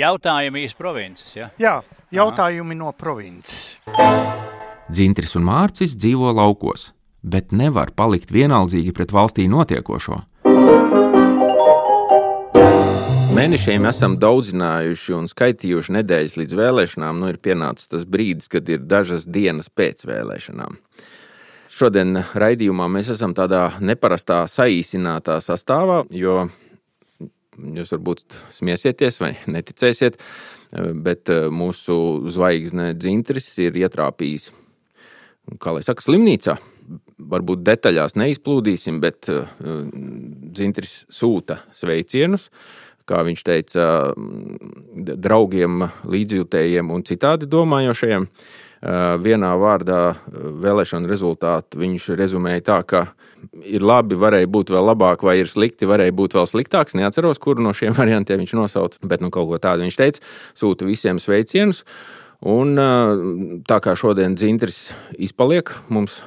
Jautājumi iz provinces, ja? Jā, jautājumi Aha. no provinces. Dzintris un Mārcis dzīvo laukos, bet nevar palikt vienaldzīgi pret valstī notiekošo. Mēnešiem esam daudzinājuši un skaitījuši nedēļas līdz vēlēšanām. Nu, ir pienācis tas brīdis, kad ir dažas dienas pēc vēlēšanām. Šodien raidījumā mēs esam tādā neparastā saīsinātā sastāvā, jo jūs varbūt smiesieties vai neticēsiet, bet mūsu zvaigzne Dzintris ir ietrāpījis, kā lai saka, slimnīcā varbūt detaļās neizplūdīsim, bet Dzintris sūta sveicienus kā viņš teica, draugiem, līdzjutējiem un citādi domājošajiem. Vienā vārdā vēlēšanu rezultātu viņš rezumēja tā, ka ir labi, varēja būt vēl labāk, vai ir slikti, varēja būt vēl sliktāks. Neatceros, kuru no šiem variantiem viņš nosauca, bet nu, kaut ko tādu viņš teica. Sūta visiem sveicienus. Un tā kā šodien dzintris izpaliek mums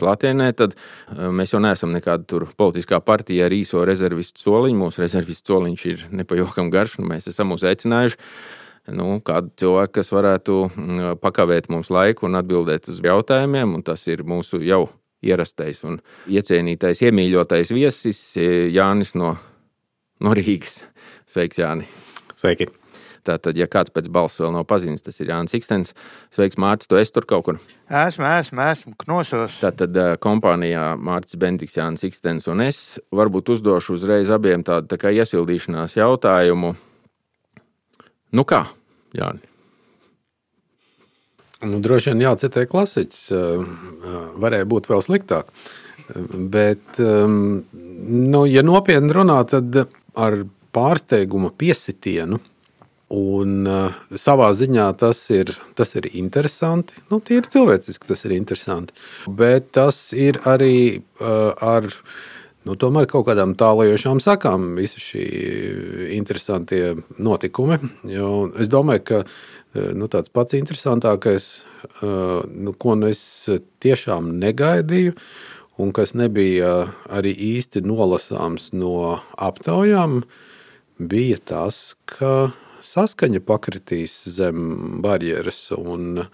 klātienē, tad mēs jau neesam nekāda politiskā partija ar īso rezervistu soliņu. Mūsu rezervistu soliņš ir nepajokam garš, un mēs esam uzaicinājuši nu, kādu cilvēku, kas varētu pakavēt mums laiku un atbildēt uz jautājumiem. Tas ir mūsu jau ierastais un iecienītais, iemīļotais viesis Jānis no, no Rīgas. Sveiks, Jāni! Sveiki! Tātad, ja kāds pēc balss vēl nav pazīstams, tas ir Jānis Ikstens. Sveiks, Mārcis, tu esi tur kaut kur? Esmu, esmu, esmu knosos. Tātad kompānijā Mārcis Bendiks, Jānis Ikstens un es varbūt uzdošu uzreiz abiem tādu tā iesildīšanās jautājumu. Nu kā, Jāni? Nu, droši vien jācitē klasiķis. Varēja būt vēl sliktāk. Bet, nu, ja nopietni runā, tad ar pārsteiguma piesitienu Un uh, savā ziņā tas ir, tas ir interesanti. Nu, Tīri cilvēciski tas ir interesanti. Bet tas ir arī uh, ar nu, kaut kādām tālajošām sakām, visi šie interesantie notikumi. Jo es domāju, ka uh, nu, tāds pats interesantākais, uh, nu, ko nu es tiešām negaidīju, un kas nebija arī īsti nolasāms no aptaujām, bija tas, ka saskaņa pakritīs zem barjeras. Un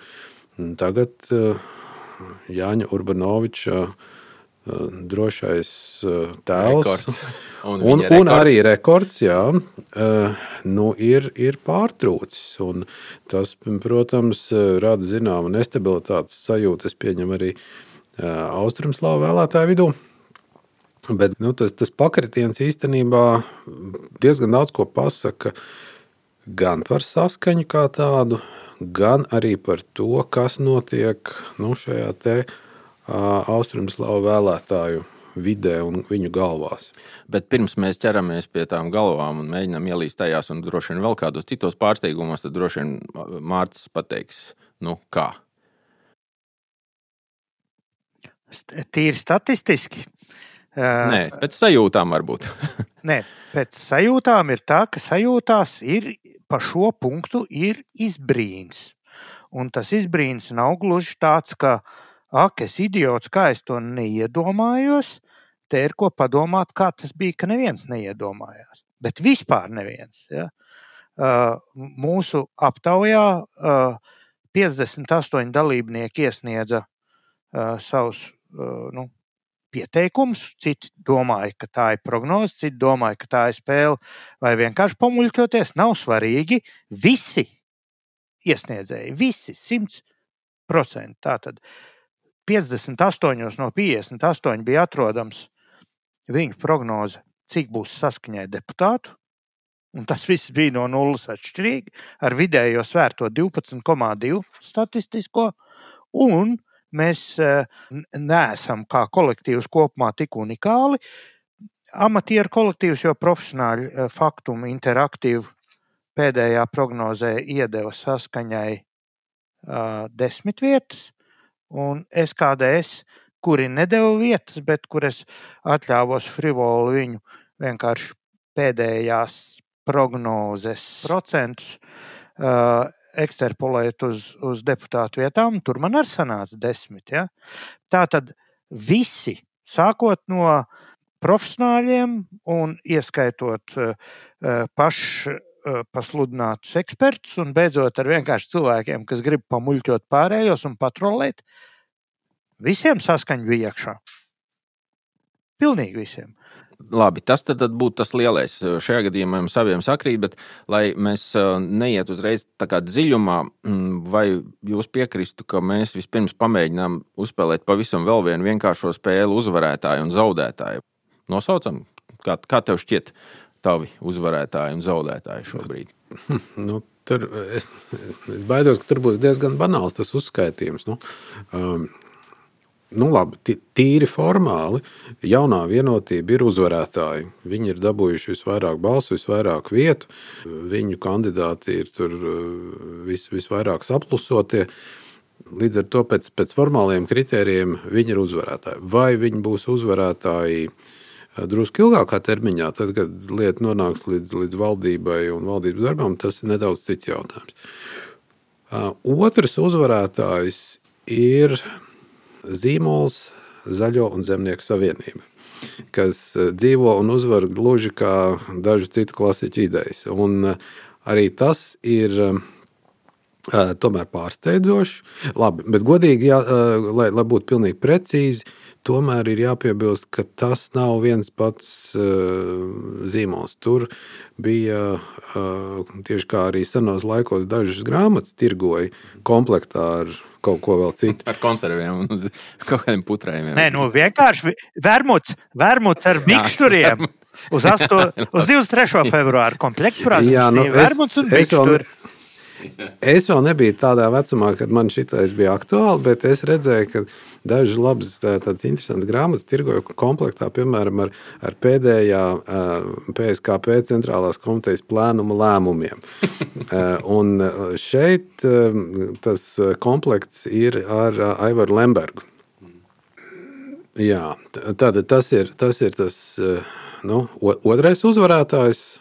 tagad eh, Jāņa Urbanoviča eh, drošais eh, tēls. Un, un, un arī rekords, jā, nu, ir, ir pārtrūcis. Un tas, protams, rada zināmu nestabilitātes sajūtu. Es pieņemu arī Austrumslāvu vēlētāju vidū. Bet nu, tas, tas pakritiens īstenībā diezgan daudz ko pasaka. Gan par saskaņu kā tādu, gan arī par to, kas notiek nu, šajā te, uh, austrumslāvu vēlētāju vidē un viņu galvās. Bet pirms mēs ķeramies pie tām galvām un mēģinām ielīst tajās, un droši vien vēl kādos citos pārsteigumos, tad droši vien Mārcis pateiks, nu kā. Tīri statistiski. Nē, pēc sajūtām varbūt. Nē, pēc sajūtām ir tā, ka sajūtās ir pa šo punktu ir izbrīns. Un tas izbrīns nav gluži tāds, ka, ak, es idiots, kā es to neiedomājos. Te ir ko padomāt, kā tas bija, ka neviens neiedomājās. Bet vispār neviens. Ja? Uh, mūsu aptaujā uh, 58 dalībnieki iesniedza uh, savus uh, nu, pieteikumus. Citi domāja, ka tā ir prognoze, citi domāja, ka tā ir spēle, vai vienkārši pamuļķoties. Nav svarīgi. Visi iesniedzēji, visi 100%. Tātad 58 no 58 bija atrodams viņu prognoze, cik būs saskaņai deputātu. Un tas viss bija no nulles atšķirīgi, ar vidējo svērto 12,2 statistisko. Un Mēs eh, neesam kā kolektīvs kopumā tik unikāli. Amatieru kolektīvs jau profesionāļi eh, faktumu interaktīvu pēdējā prognozē iedeva saskaņai uh, desmit vietas, un SKDS, kuri nedeva vietas, bet kur es atļāvos frivolu viņu vienkārši pēdējās prognozes procentus uh, eksterpolēt uz, uz deputātu vietām, tur man arī sanāca desmit. Ja? Tā tad visi, sākot no profesionāļiem un ieskaitot uh, pašu pasludinātus ekspertus un beidzot ar vienkārši cilvēkiem, kas grib pamuļķot pārējos un patrolēt. Visiem saskaņa bija iekšā. Pilnīgi visiem. Labi, tas tad, tad būtu tas lielais. Šajā gadījumā mums abiem sakrīt, bet lai mēs neiet uzreiz tādā dziļumā, mm, vai jūs piekristu, ka mēs vispirms pamēģinām uzspēlēt pavisam vēl vienu vienkāršo spēli uzvarētāju un zaudētāju? Nosaucam, kā, kā tev šķiet, tavi uzvarētāji un zaudētāji šobrīd? Nu, tur, es, es baidos, ka tur būs diezgan banāls tas uzskaitījums. Nu, um, Nu, labi, tīri formāli jaunā vienotība ir uzvarētāji. Viņi ir dabūjuši visvairāk balsu, visvairāk vietu. Viņu kandidāti ir tur uh, vis, visvairāk saplusotie. Līdz ar to pēc, pēc formāliem kritērijiem viņi ir uzvarētāji. Vai viņi būs uzvarētāji uh, drusku ilgākā termiņā, tad, kad lieta nonāks līdz, līdz valdībai un valdības darbam, tas ir nedaudz cits jautājums. Uh, otrs uzvarētājs ir zīmols Zaļo un Zemnieku savienība, kas eh, dzīvo un uzvar gluži kā dažu citu klasiķu idejas. Un eh, arī tas ir eh, tomēr pārsteidzoši. Labi, bet godīgi, jā, lai, lai būtu pilnīgi precīzi, tomēr ir jāpiebilst, ka tas nav viens pats uh, zīmols. Tur bija uh, tieši kā arī senos laikos dažas grāmatas tirgoja komplektā ar kaut ko vēl citu. Ar konserviem un kaut kādiem putrējumiem. Nē, nu vienkārši vermuts, vermuts ar mikšturiem. Uz, asto, uz 23. februāra komplekta frāzi. Jā, nu, vermuts un mikšturi. Es vēl nebiju tādā vecumā, kad man šitais bija aktuāli, bet es redzēju, ka dažas labas, tādas interesantas grāmatas tirgoju komplektā, piemēram, ar, ar pēdējā PSKP centrālās komitejas plēnuma lēmumiem. Un šeit tas komplekts ir ar Aivaru Lembergu. Jā, tātad tas ir tas, ir tas nu, otrais uzvarētājs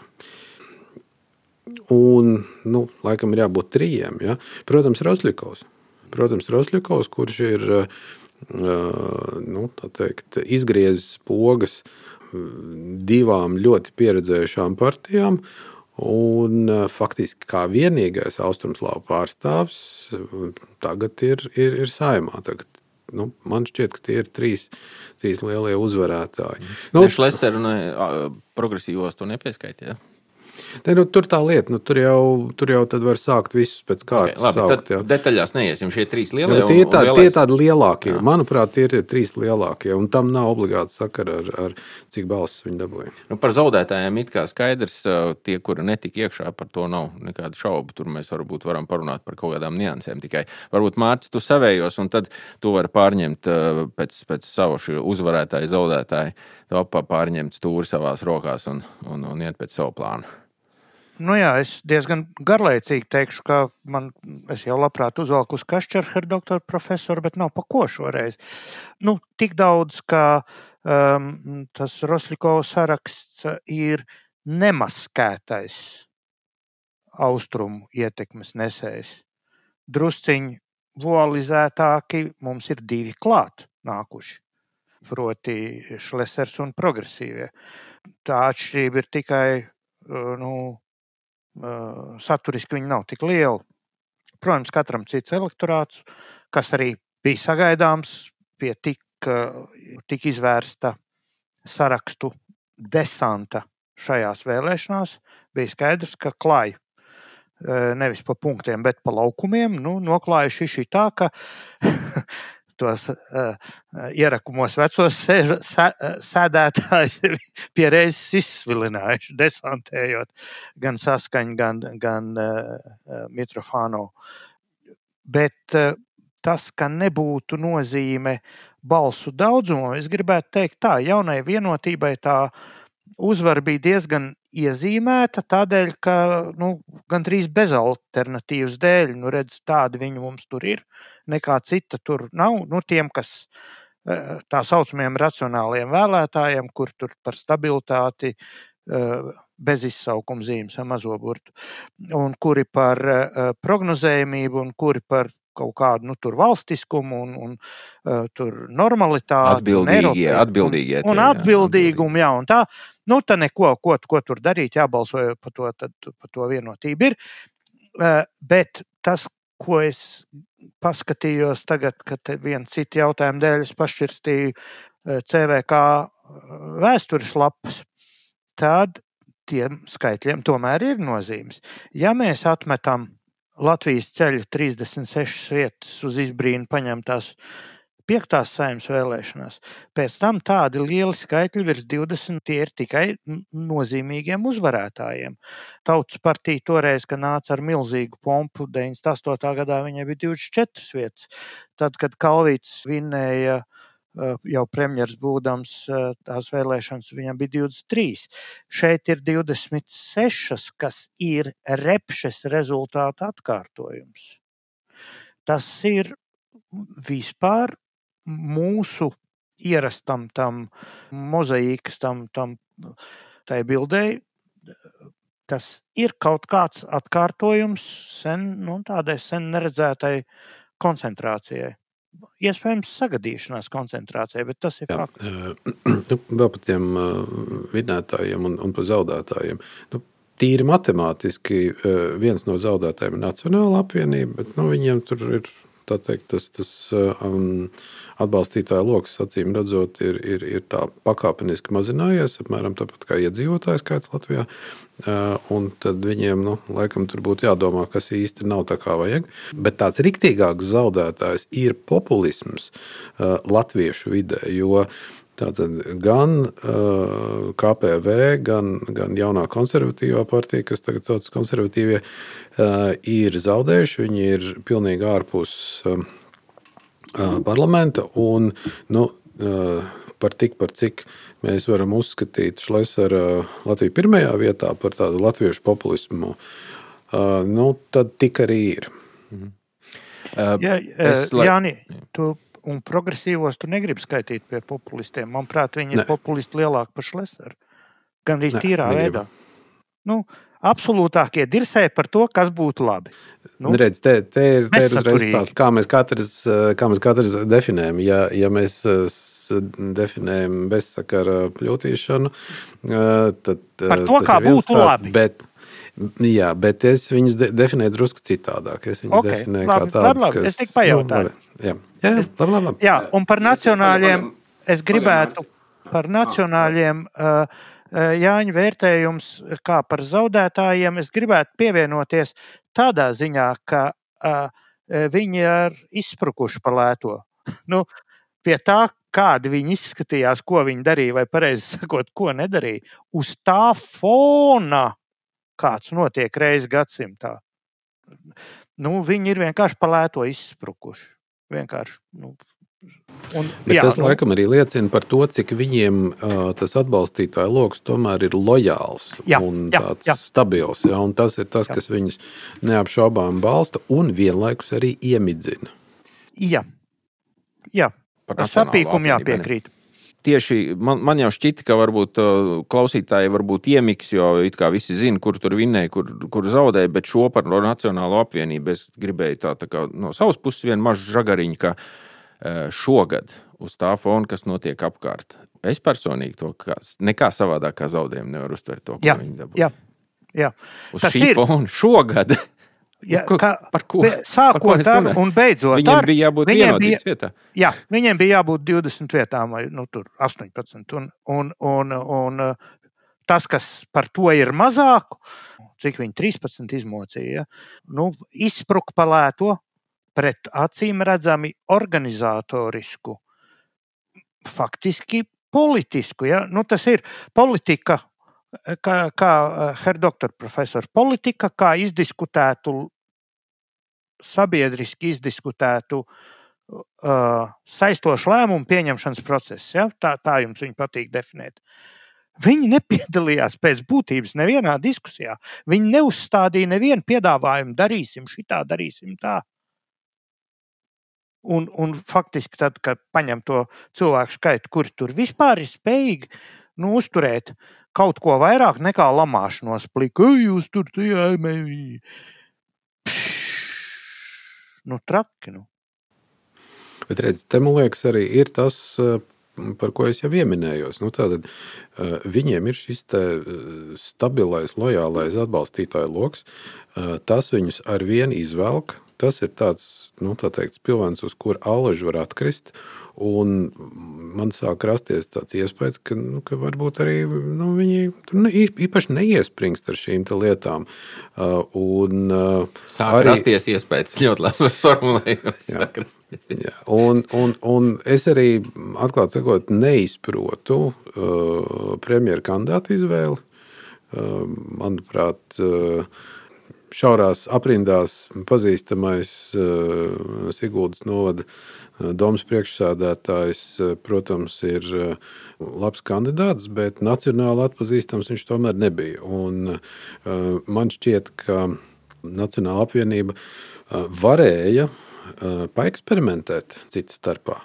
Un, nu, laikam, ir jābūt trijiem. Ja? Protams, Rosļikovs. Protams, Rosļikovs, kurš ir nu, teikt, izgriezis pogas divām ļoti pieredzējušām partijām. Un faktiski kā vienīgais austrumslāvu pārstāvs tagad ir, ir, ir saimā. Tagad, nu, man šķiet, ka tie ir trīs, trīs lielie uzvarētāji. Nu, Šlesner un progresīvos to nepieskaitīja. Ne, nu, tur tā lieta, nu, tur, jau, tur jau var sākt visus pēc kārtas. Okay, labi, saukt, detaļās neiesim šie trīs lielie. Ja, tie, ir tā, tie ir tādi lielākie. Jā. Manuprāt, tie ir tie trīs lielākie. Un tam nav obligāti sakara ar, ar cik balsis viņi dabūja. Nu, par zaudētājiem it kā skaidrs, tie, kuri netika iekšā, par to nav nekādu šaubu. Tur mēs varbūt varam parunāt par kaut kādām niansēm. Tikai varbūt Mārcis, tu savējos, un tad tu vari pārņemt pēc, pēc savu uzvarētāju, zaudētāju. Topā pārņemt stūri savās rokās un, un, un iet pēc savu plānu. Nu jā, es diezgan garlaicīgi teikšu, ka man, es jau labprāt uzvelku uz kašķerheru doktoru profesoru, bet nav pa ko šoreiz. Nu, tik daudz, ka um, tas Roslikovs saraksts ir nemaskētais austrumu ietekmes nesējs. Drusciņi vualizētāki mums ir divi klāt nākuši, proti šlesers un progresīvie. Tā atšķirība ir tikai uh, nu, saturiski viņi nav tik lieli. Protams, katram cits elektorāts, kas arī bija sagaidāms pie tik, tik izvērsta sarakstu desanta šajās vēlēšanās, bija skaidrs, ka klāja nevis pa punktiem, bet pa laukumiem. Nu, noklājuši šī tā, ka tos uh, ierakumos vecos sēž, sē, sēdētājus ir pierēzis izsvilinājuši, desantējot gan saskaņu, gan, gan uh, mikrofonu. Bet uh, tas, ka nebūtu nozīme balsu daudzumam, es gribētu teikt tā, jaunai vienotībai tā uzvara bija diezgan iezīmēta tādēļ, ka nu, gandrīz bez alternatīvas dēļ, nu, redz, tādi viņi mums tur ir, nekā cita tur nav. Nu, tiem, kas e, tā saucamiem racionāliem vēlētājiem, kur tur par stabilitāti e, bez izsaukuma zīmes ar mazo burtu, un kuri par e, prognozējumību, un kuri par kaut kādu nu, valstiskumu un, un uh, normalitāti. Atbildīgie, un atbildīgie. Un, un atbildīgumu, jā. Un tā, Nu, tā neko, ko, ko tur darīt, jābalso par to, tad, par to vienotību ir. Uh, bet tas, ko es paskatījos tagad, kad viena cita jautājuma dēļ es pašķirstīju uh, CVK vēstures lapas, tad tiem skaitļiem tomēr ir nozīmes. Ja mēs atmetam Latvijas ceļa 36 vietas uz izbrīnu paņemtās piektās saimnes vēlēšanās, pēc tam tādi lieli skaitļi virs 20 tie ir tikai nozīmīgiem uzvarētājiem. Tautas partija toreiz, kad nāca ar milzīgu pompu, 98. gadā viņai bija 24 vietas. Tad, kad Kalvīts vinēja Eh, jau premjeras būdams eh, tās vēlēšanas, viņam bija 23. Šeit ir 26, kas ir repšes rezultāta atkārtojums. Tas ir vispār mūsu ierastam tam mozaīkas, tam, tam tai bildei. Tas ir kaut kāds atkārtojums sen, nu, tādai sen neredzētai koncentrācijai. Iespējams, sagadīšanās koncentrācijā, bet tas ir fakts. Nu, vēl par tiem vinētājiem un, un par zaudētājiem. Nu, tīri matemātiski viens no zaudētājiem ir Nacionāla apvienība, bet nu, viņiem tur ir teikt, tas, tas um, atbalstītāja lokus, acīm redzot, ir, ir, ir tā pakāpeniski mazinājies, apmēram tāpat kā iedzīvotāju skaits Latvijā. Uh, un tad viņiem, nu, laikam, tur būtu jādomā, kas īsti nav tā kā vajag. Bet tāds riktīgāks zaudētājs ir populisms uh, latviešu vidē. Tātad gan uh, KPV, gan, gan jaunā konservatīvā partija, kas tagad saucas konservatīvie, uh, ir zaudējuši. Viņi ir pilnīgi ārpus uh, parlamenta. Un, nu, uh, par tik, par cik mēs varam uzskatīt Šlesera Latviju pirmajā vietā par tādu latviešu populismu, uh, nu, tad tik arī ir. Mhm. Uh, Jā, es, lai... Jāni, tu un progresīvos tu negribi skaitīt pie populistiem. Manuprāt, viņi ne. ir populisti lielāki par Šlesaru. Gan arī tīrā negribu. veidā. Nu, absolūtākie dirsē par to, kas būtu labi. Nu, Redz, te, te ir, te ir uzreiz tāds, kā mēs katrs, kā mēs katrs definējam. Ja, ja mēs definējam bezsakara pļūtīšanu, tad par to, kā būtu stāsts, labi. Bet, Jā, bet es viņus de definēju drusku citādāk. Es viņus okay, definēju labi, kā tādus, labi, kas... Es tik pajautāju. Nu, jā, jā, labi, labi, labi. jā, un par nacionāļiem es gribētu par nacionāļiem uh, Jāņa vērtējums kā par zaudētājiem. Es gribētu pievienoties tādā ziņā, ka uh, viņi ir izsprukuši pa lēto. nu, pie tā, kādi viņi izskatījās, ko viņi darīja, vai pareizi sakot, ko nedarīja, uz tā fona kāds notiek reizes gadsimtā. Nu, viņi ir vienkārši palēto izsprukuši. Vienkārši, nu, Un, Bet jā, tas nu, laikam arī liecina par to, cik viņiem uh, tas atbalstītāju lokus tomēr ir lojāls jā, un jā, tāds jā. stabils. Jā, un tas ir tas, jā. kas viņus neapšaubām balsta un vienlaikus arī iemidzina. Jā, jā. par sapīkumu jāpiekrīt tieši man, man jau šķita, ka varbūt uh, klausītāji varbūt iemiks, jo it kā visi zina, kur tur vinnēja, kur, kur zaudēja, bet šo par Nacionālo apvienību es gribēju tā, tā kā no savas puses vienu mazu žagariņu, šogad uz tā fona, kas notiek apkārt, es personīgi to kā, nekā savādāk kā zaudējumu nevaru uztvert to, ko jā, viņi dabūja. Jā. Jā. Uz Tas šī ir. fona šogad Ja, kā, par ko? Sākot ar un beidzot viņiem ar. Bija jābūt viņiem bija vietā. Jā, viņiem bija jābūt 20 vietām vai nu, 18. Un, un, un, un tas, kas par to ir mazāk, cik viņi 13 izmocīja, nu, izspruka palēto pret acīm redzami organizatorisku, faktiski politisku. Ja? Nu, tas ir politika kā, kā eh, herr doktora profesors, politika, kā izdiskutētu, sabiedriski izdiskutētu uh, saistošu lēmumu pieņemšanas procesu. Ja? Tā, tā jums viņa patīk definēt. Viņi nepiedalījās pēc būtības nevienā diskusijā. Viņi neuzstādīja nevienu piedāvājumu, darīsim šitā, darīsim tā. Un, un faktiski, tad, kad paņem to cilvēku skaitu, kuri tur vispār ir spējīgi nu, uzturēt kaut ko vairāk nekā lamāšanos plika. Jūs tur tajā mēmī. Nu, traki. Nu. Bet, redz, te man liekas, arī ir tas, par ko es jau pieminējos. Nu, tātad, viņiem ir šis stabilais, lojālais atbalstītāju lokus. Tas viņus ar vienu izvelk. Tas ir tāds nu, tā teikt, spilvens, uz kura alaži var atkrist. Un man sāk rasties tāds iespējas, ka, nu, ka varbūt arī nu, viņi tur ne, īpaši neiespringst ar šīm lietām. Uh, un, uh, Sāk arī, rasties iespējas, ļoti labi formulējums. Jā. Un, un, un es arī, atklāti sakot, neizprotu uh, premjeru kandidātu izvēli. Uh, manuprāt, uh, šaurās aprindās pazīstamais uh, Siguldas novada Domas priekšsādātājs, protams, ir labs kandidāts, bet nacionāli atpazīstams viņš tomēr nebija. Un man šķiet, ka Nacionāla apvienība varēja paeksperimentēt citas starpā.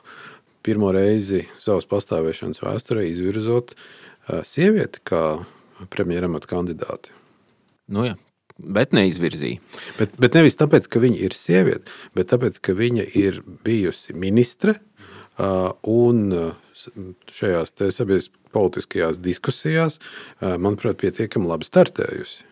Pirmo reizi savas pastāvēšanas vēsturē izvirzot sievieti kā premjeramata kandidāti. Nu jā, bet neizvirzīja. Bet, bet nevis tāpēc, ka viņa ir sieviete, bet tāpēc, ka viņa ir bijusi ministre un šajās sabiedriskajās politiskajās diskusijās, manuprāt, pietiekami labi startējusi.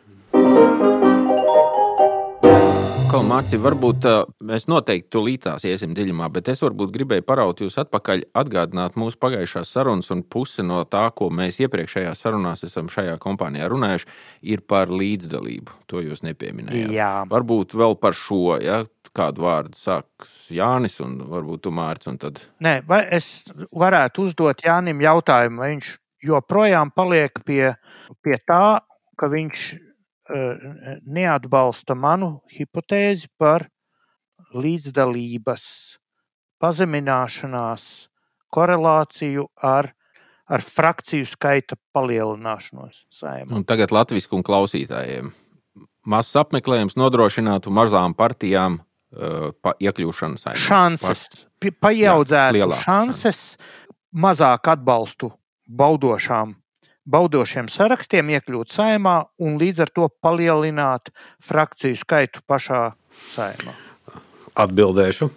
Atkal, Mārci, varbūt mēs noteikti tūlītās iesim dziļumā, bet es varbūt gribēju paraut jūs atpakaļ, atgādināt mūsu pagājušās sarunas, un puse no tā, ko mēs iepriekšējās sarunās esam šajā kompānijā runājuši, ir par līdzdalību. To jūs nepieminējāt. Jā. Varbūt vēl par šo, ja kādu vārdu sāks Jānis, un varbūt tu Mārcis. Tad... Nē, vai es varētu uzdot Jānim jautājumu, vai viņš joprojām paliek pie, pie tā, ka viņš neatbalsta manu hipotēzi par līdzdalības pazemināšanās korelāciju ar, ar frakciju skaita palielināšanos. Tagad Latvijas un klausītājiem. Mazs apmeklējums nodrošinātu mazām partijām uh, pa, iekļūšanu saimē. Šanses, Par... paaudzētu šanses, mazāk atbalstu baudošām baudošiem sarakstiem iekļūt saimā un līdz ar to palielināt frakciju skaitu pašā saimā? Atbildēšu.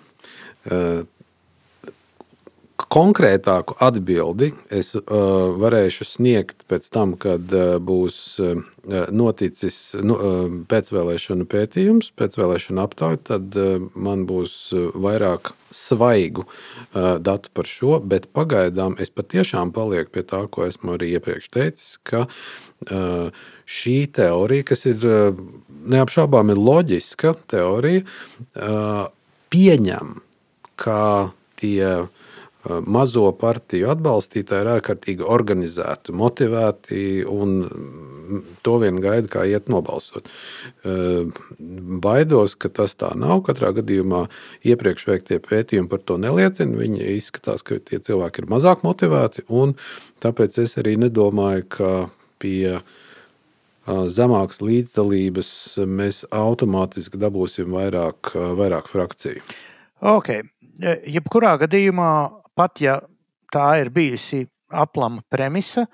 Konkrētāku atbildi es uh, varēšu sniegt pēc tam, kad uh, būs uh, noticis nu, uh, pēcvēlēšana pētījums, pēcvēlēšana aptauja. Tad uh, man būs vairāk svaigu uh, datu par šo, bet pagaidām es patiešām palieku pie tā, ko esmu arī iepriekš teicis, ka uh, šī teorija, kas ir uh, neapšaubām ir loģiska teorija, uh, pieņem, ka tie Eh, mazo partiju atbalstītāji ir ārkārtīgi organizēti, motivēti un mm, to vien gaida, kā iet nobalsot. Eh, baidos, ka tas tā nav. Katrā gadījumā iepriekš veiktie pētījumi par to neliecina. Viņi izskatās, ka tie cilvēki ir mazāk motivēti, un tāpēc es arī nedomāju, ka pie eh, zemākas līdzdalības mēs automātiski dabūsim vairāk, vairāk frakciju. Okay. Jebkurā gadījumā pat ja tā ir bijusi aplama premisa,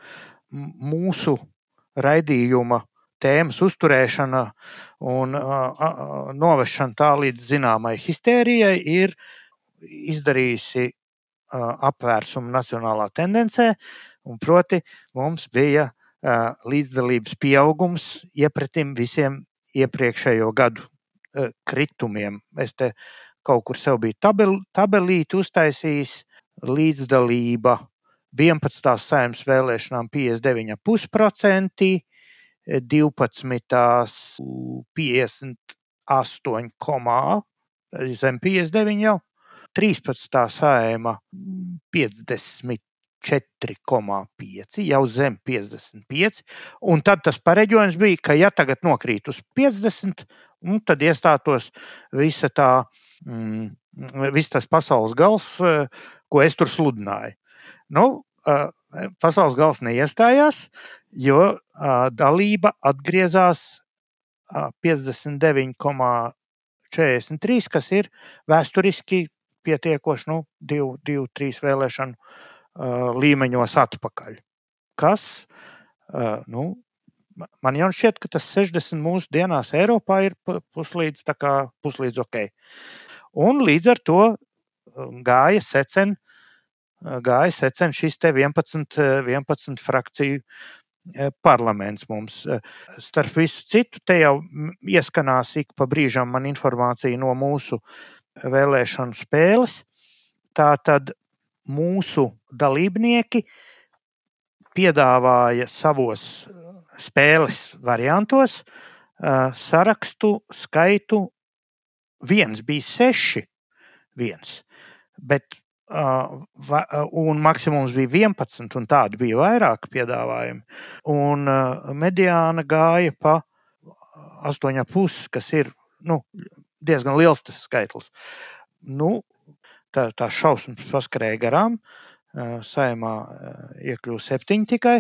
mūsu raidījuma tēmas uzturēšana un uh, novešana tā līdz zināmai histērijai ir izdarījusi uh, apvērsumu nacionālā tendencē, un proti mums bija uh, līdzdalības pieaugums iepratim visiem iepriekšējo gadu kritumiem. Es te kaut kur sev biju tabel, tabelīti uztaisījis, līdzdalība 11. saimnes vēlēšanām 59,5%, 12. 58, zem 59 jau, 13. saima 54,5, jau zem 55. Un tad tas pareģojums bija, ka ja tagad nokrīt uz 50, tad iestātos visa tā, mm, viss tas pasaules gals, ko es tur sludināju. Nu, pasaules gals neiestājās, jo dalība atgriezās 59,43, kas ir vēsturiski pietiekoši nu, divu, divu, trīs vēlēšanu līmeņos atpakaļ. Kas, nu, man jau šķiet, ka tas 60 mūsu dienās Eiropā ir puslīdz, puslīdz ok. Un līdz ar to gāja secen gāja secen šis 11, 11 frakciju parlaments mums. Starp visu citu, te jau ieskanās ik pa brīžam man informācija no mūsu vēlēšanu spēles. Tā tad mūsu dalībnieki piedāvāja savos spēles variantos sarakstu skaitu viens bija seši, viens, bet un maksimums bija 11, un tādi bija vairāk piedāvājumi. Un mediāna gāja pa 8,5, kas ir nu, diezgan liels skaitlis. Nu, tā, tā šausmas paskarēja garām. Saimā iekļuva septiņi tikai.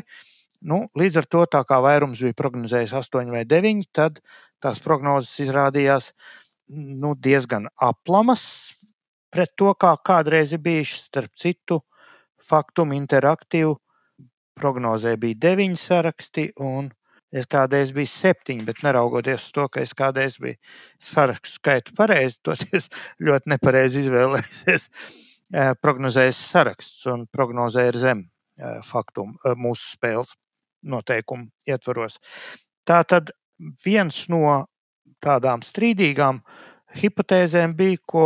Nu, līdz ar to, kā vairums bija prognozējis 8 vai 9, tad tās prognozes izrādījās nu, diezgan aplamas pret to, kā kādreiz ir bijuši. Starp citu, faktumu interaktīvu prognozē bija deviņi saraksti, un es kādreiz biju septiņi, bet neraugoties uz to, ka es kādreiz biju sarakstu skaitu pareizi, toties ļoti nepareizi izvēlējies prognozējis saraksts, un prognozē ir zem faktumu mūsu spēles noteikumu ietvaros. Tā tad viens no tādām strīdīgām hipotēzēm bija, ko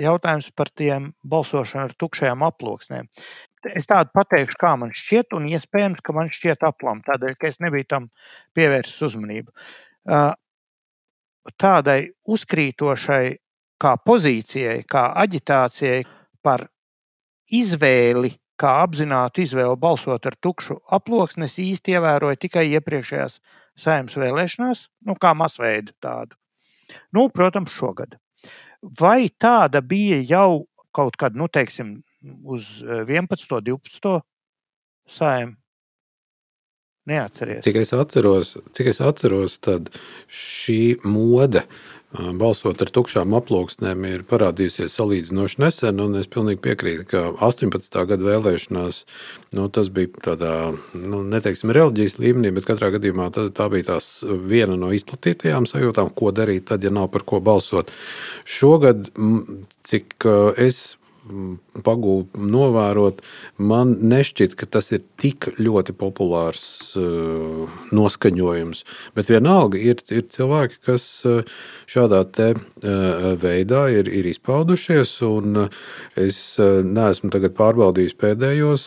jautājums par tiem balsošanu ar tukšajām aploksnēm. Es tādu pateikšu, kā man šķiet, un iespējams, ka man šķiet aplam, tādēļ, ka es nebiju tam pievērsis uzmanību. Tādai uzkrītošai kā pozīcijai, kā aģitācijai par izvēli, kā apzinātu izvēli balsot ar tukšu aploksni, es īsti ievēroju tikai iepriekšējās saimnes vēlēšanās, nu, kā masveida tādu. Nu, protams, šogad. Vai tāda bija jau kaut kad, nu, teiksim, uz 11, 12 sājiem? Neatcerieties. Cik es atceros, cik es atceros tad šī mode balsot ar tukšām aploksnēm ir parādījusies salīdzinoši nesen. Es pilnīgi piekrītu, ka 18. gada vēlēšanās nu, tas bija tādā, nu, neteiksim, reliģijas līmenī, bet katrā gadījumā tā, tā bija tās viena no izplatītajām sajūtām, ko darīt tad, ja nav par ko balsot. Šogad, cik es pagūvu novērot, man nešķiet, ka tas ir tik ļoti populārs uh, noskaņojums. Bet vienalga ir, ir cilvēki, kas uh, šādā te, uh, veidā ir, ir izpaudušies. Es neesmu pārbaudījis pēdējos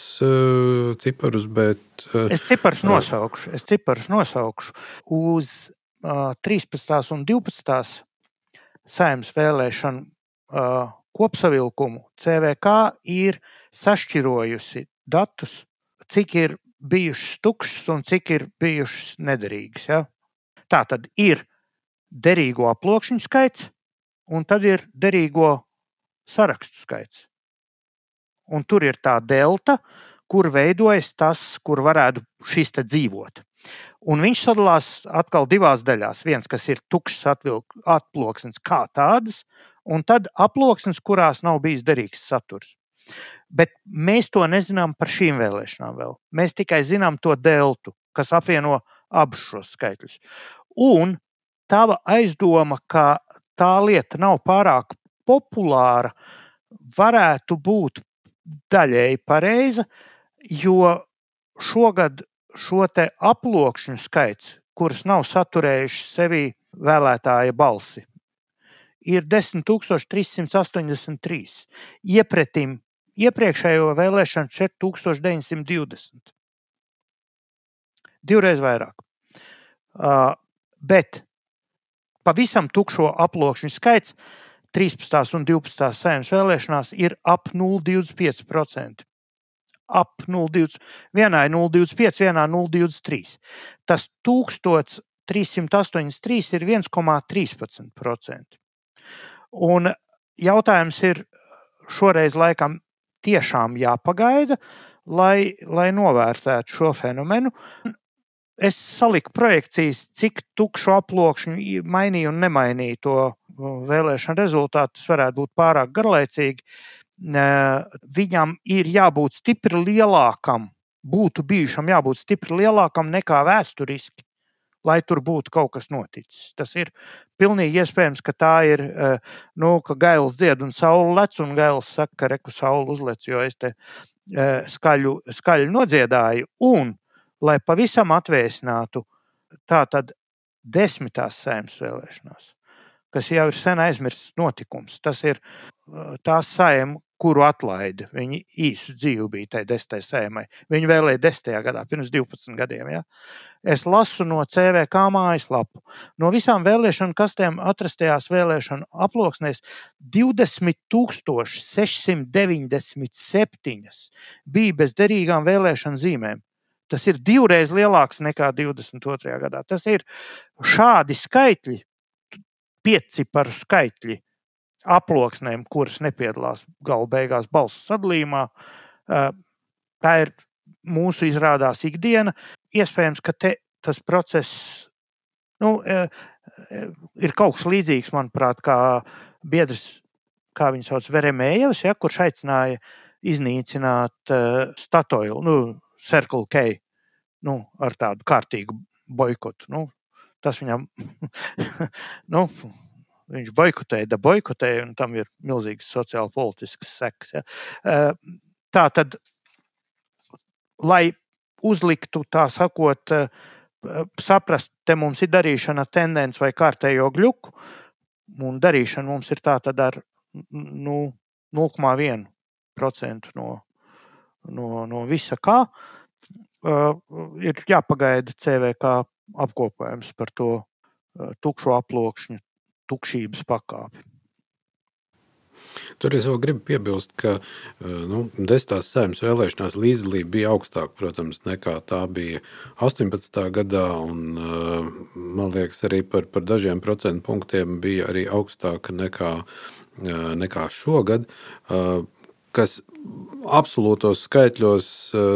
ciparus, bet. Es ciparus nosaukšu. Es ciparus nosaukšu. Uz 13. un 12. saimnes vēlēšanu kopsavilkumu CVK ir sašķirojusi datus, cik ir bijušas tukšas un cik ir bijušas nederīgas. Ja? Tā tad ir derīgo aploksņu skaits, un tad ir derīgo sarakstu skaits. Un tur ir tā delta, kur veidojas tas, kur varētu šis te dzīvot. Un viņš sadalās atkal divās daļās. Viens, kas ir tukšs atploksnes kā tādas, un tad aploksnes, kurās nav bijis derīgs saturs. Bet mēs to nezinām par šīm vēlēšanām vēl. Mēs tikai zinām to deltu, kas apvieno abus šos skaitļus. Un tava aizdoma, ka tā lieta nav pārāk populāra, varētu būt daļēji pareiza, jo šogad šo aploksņu skaits, kurus nav saturējuši sevī vēlētāja balsi, ir 10,383. Iepretim iepriekšējo vēlēšanu 4920. Divreiz vairāk. Uh, bet pavisam tukšo aploksņu skaits 13. un 12. saimnes vēlēšanās ir ap 0,25%. Ap 0,25, vienā ir 0,25, vienā 0,23. Tas 1383 ir 1,13%. Un jautājums ir šoreiz laikam tiešām jāpagaida, lai, lai novērtētu šo fenomenu. Es saliku projekcijas, cik tukšu aploksņu mainīja un nemainīja to vēlēšanu rezultātu. Tas varētu būt pārāk garlaicīgi. Viņam ir jābūt stipri lielākam, būtu bijušam jābūt stipri lielākam nekā vēsturiski lai tur būtu kaut kas noticis. Tas ir pilnīgi iespējams, ka tā ir, nu, ka gails dzied un saule lec, un gails saka, ka reku saule uzlec, jo es te skaļu, skaļu nodziedāju. Un, lai pavisam atvēsinātu, tā tad desmitās sēmas vēlēšanās, kas jau ir sen aizmirsts notikums. Tas ir tās sēma, kuru atlaida. Viņi īsu dzīvi bija tajā desmitajā sēmai. Viņi vēlēja desmitajā gadā, pirms 12 gadiem. Ja? Es lasu no CVK mājaslapu. No visām vēlēšanu kastēm atrastajās vēlēšanu aploksnēs 20,697 bija bez derīgām vēlēšanu zīmēm. Tas ir divreiz lielāks nekā 22. gadā. Tas ir šādi skaitļi, pieciparu skaitļi aploksnēm, kuras nepiedalās gala beigās balsu sadalījumā. Tā ir mūsu izrādās ikdiena. Iespējams, ka te, tas process nu, ir kaut kas līdzīgs, manuprāt, kā biedrs, kā viņu sauc, Veremējevs, ja, kurš aicināja iznīcināt uh, statoilu, nu, Circle K nu, ar tādu kārtīgu boikotu. Nu, tas viņam, nu, viņš boikotēja, da boikotēja, un tam ir milzīgas sociāla politiskas sekas. Ja. Uh, tā tad, lai uzliktu, tā sakot, uh, saprast, te mums ir darīšana tendence vai kārtējo gļuku, un darīšana mums ir tā tad ar nu, 0,1% no, no, no visa kā. Uh, ir jāpagaida CVK apkopojums par to uh, tukšo aploksņu, tukšības pakāpi. Tur es vēl gribu piebilst, ka nu, desmitās saimnes vēlēšanās līdzdalība bija augstāka, protams, nekā tā bija 18. gadā. Un, man liekas, arī par, par dažiem procentu punktiem bija arī augstāka nekā, nekā šogad. Kas absolūtos skaitļos,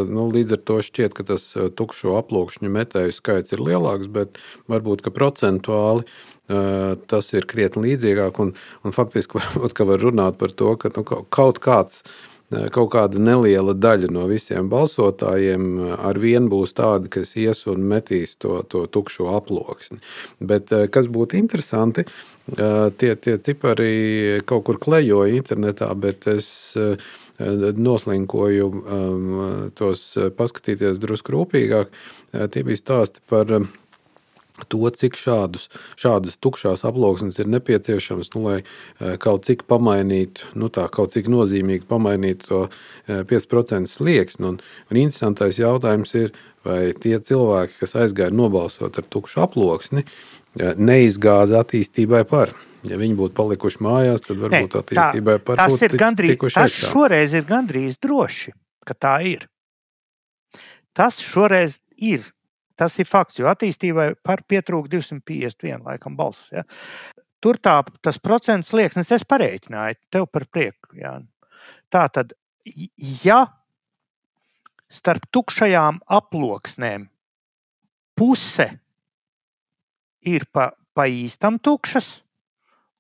nu, līdz ar to šķiet, ka tas tukšo aploksņu metēju skaits ir lielāks, bet varbūt procentuāli tas ir krietni līdzīgāk. Un, un faktiski varbūt var runāt par to, ka nu, kaut kāds. Kaut kāda neliela daļa no visiem balsotājiem ar vienu būs tādi, kas ies un metīs to, to tukšo aploksni. Bet kas būtu interesanti, tie, tie cipari kaut kur klejoja internetā, bet es noslinkoju tos paskatīties drusku rūpīgāk. Tie bija stāsti par to, cik šādus, šādas tukšās aploksnes ir nepieciešamas, nu, lai e, kaut cik pamainītu, nu, tā, kaut cik nozīmīgi pamainītu to 5% e, slieksni. Un, un interesantais jautājums ir, vai tie cilvēki, kas aizgāja nobalsot ar tukšu aploksni, e, neizgāza attīstībai par. Ja viņi būtu palikuši mājās, tad varbūt ne, attīstībai tā, par to gandrīz, tas šoreiz ir gandrīz droši, ka tā ir. Tas šoreiz ir Tas ir fakts, jo attīstībai par pietrūka 251 laikam balss. Ja. Tur tā, tas procents slieksnis es pareiķināju tev par prieku. Jā. Tā tad, ja starp tukšajām aploksnēm puse ir pa, pa īstam tukšas,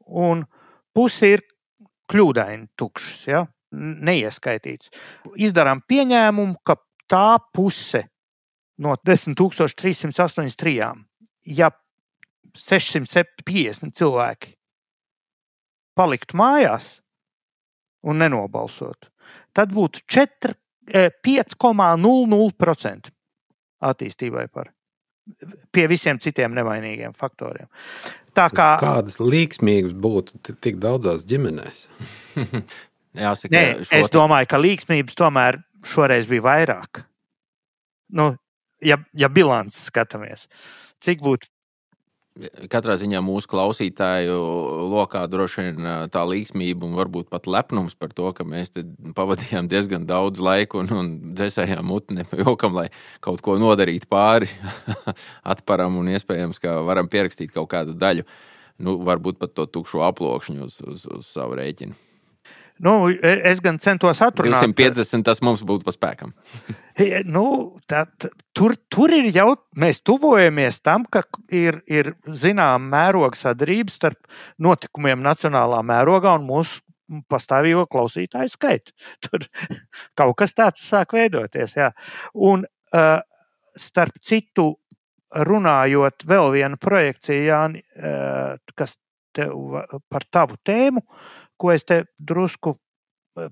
un puse ir kļūdaini tukšas, ja? neieskaitīts. Izdarām pieņēmumu, ka tā puse no 10,383. Ja 650 cilvēki paliktu mājās un nenobalsotu, tad būtu 5,00% eh, attīstībai par pie visiem citiem nevainīgiem faktoriem. Tā kā, Kādas līksmības būtu tik daudzās ģimenēs? Jāsaka, Nē, es domāju, ka līksmības tomēr šoreiz bija vairāk. Nu, ja, ja bilants skatāmies, cik būtu Katrā ziņā mūsu klausītāju lokā droši vien tā līgsmība un varbūt pat lepnums par to, ka mēs pavadījām diezgan daudz laika un, un dzēsējām muti nepajokam, lai kaut ko nodarītu pāri atparam un iespējams, ka varam pierakstīt kaut kādu daļu. Nu, varbūt pat to tukšo aploksņu uz, uz, uz savu rēķinu. Nu, e, es gan centos atrunāt. 250 tas mums būtu pa spēkam. nu, tad, tur, tur ir jau, mēs tuvojamies tam, ka ir, ir zināma mēroga sadarbība starp notikumiem nacionālā mērogā un mūsu pastāvīgo klausītāju skaitu. Tur kaut kas tāds sāk veidoties. Jā. Un uh, starp citu, runājot vēl vienu projekciju, Jāni, kas tev, par tavu tēmu, ko es te drusku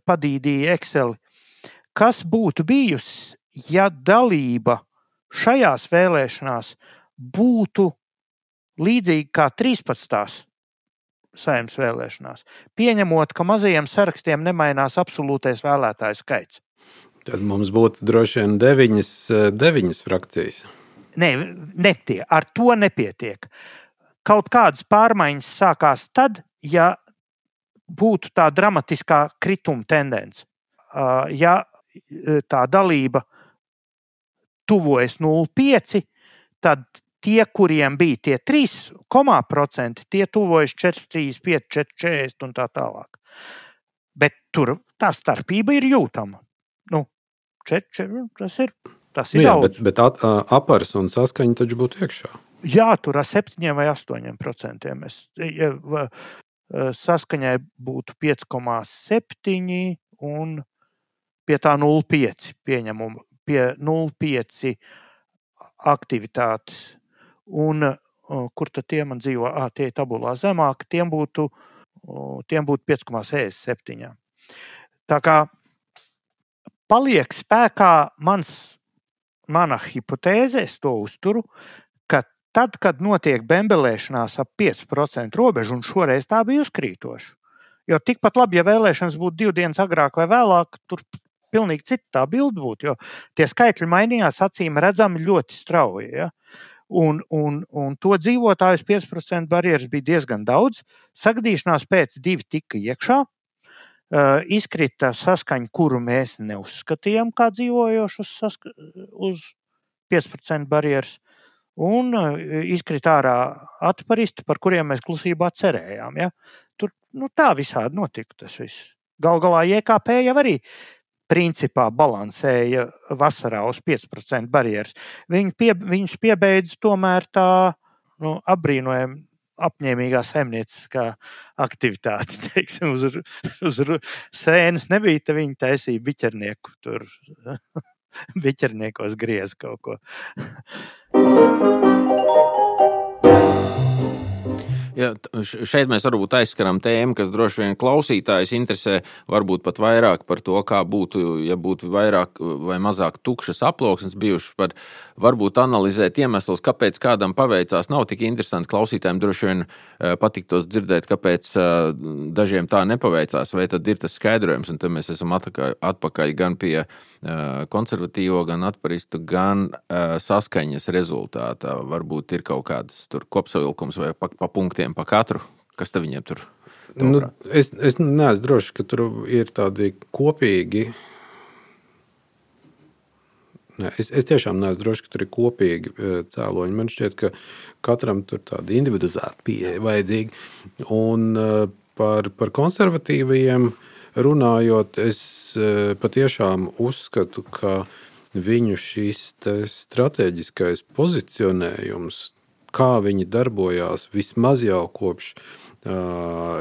padīdīju Excel. Kas būtu bijusi, ja dalība šajās vēlēšanās būtu līdzīga kā 13. saimnes vēlēšanās, pieņemot, ka mazajiem sarakstiem nemainās absolūtais vēlētāju skaits? Tad mums būtu droši vien deviņas, deviņas frakcijas. Nē, netie, ar to nepietiek. Kaut kādas pārmaiņas sākās tad, ja būtu tā dramatiskā krituma tendence. Ja tā dalība tuvojas 0,5, tad tie, kuriem bija tie 3,5%, tie tuvojas 4,35, 4,40 un tā tālāk. Bet tur tā starpība ir jūtama. Nu, 4, 4, tas ir Tas ir nu, jā, daudz. bet, bet apars un saskaņa taču būtu iekšā. Jā, tur ar 7 vai 8 procentiem. Es, ja, saskaņai būtu 5,7 un pie tā 0,5 pieņemumu, pie 0,5 aktivitātes. Un kur tad tie man dzīvo? Ah, tie ir tabulā zemāk, tiem būtu, tiem būtu 5,67. Tā kā paliek spēkā mans mana hipotēze, es to uzturu, tad, kad notiek bembelēšanās ap 5% robežu, un šoreiz tā bija uzkrītoša. Jo tikpat labi, ja vēlēšanas būtu divas dienas agrāk vai vēlāk, tur pilnīgi cita tā bilde būtu. Jo tie skaitļi mainījās acīm redzami ļoti strauji. Ja? Un, un, un to dzīvotāju 5% barjeras bija diezgan daudz. Sagadīšanās pēc divi tika iekšā. Uh, izkrita saskaņa, kuru mēs neuzskatījām kā dzīvojošu uz 5% barjeras, un uh, izkrita ārā atparisti, par kuriem mēs klusībā cerējām. Ja? Tur nu, tā visādi notika tas viss. Galu galā IKP jau arī principā balansēja vasarā uz 5% barjeras. Viņi pie, viņus piebeidza tomēr tā nu, apbrīnojami apņēmīgā saimnieciskā aktivitāte. Teiksim, uz, uz sēnes nebija, tad viņi taisīja biķernieku tur. Biķerniekos griez kaut ko. Thank you. Ja, šeit mēs varbūt aizskaram tēmu, kas droši vien klausītājs interesē, varbūt pat vairāk par to, kā būtu, ja būtu vairāk vai mazāk tukšas aploksnes bijušas, par varbūt analizēt iemeslus, kāpēc kādam paveicās. Nav tik interesanti klausītājiem droši vien eh, patiktos dzirdēt, kāpēc eh, dažiem tā nepaveicās, vai tad ir tas skaidrojums, un tad mēs esam atpakaļ gan pie uh, konservatīvo, gan atparistu, gan saskaņas rezultātā. Varbūt ir kaut kāds kopsavilkums vai pa, pa punktiem pa katru, kas te viņiem tur. Nu, es, es neesmu drošs, ka tur ir tādi kopīgi. Nē, es, es tiešām neesmu drošs, ka tur ir kopīgi cēloņi. Man šķiet, ka katram tur tāda individualizēta pieeja vajadzīga. Un par, par konservatīviem runājot, es e, patiešām uzskatu, ka viņu šis strateģiskais pozicionējums, kā viņi darbojās vismaz jau kopš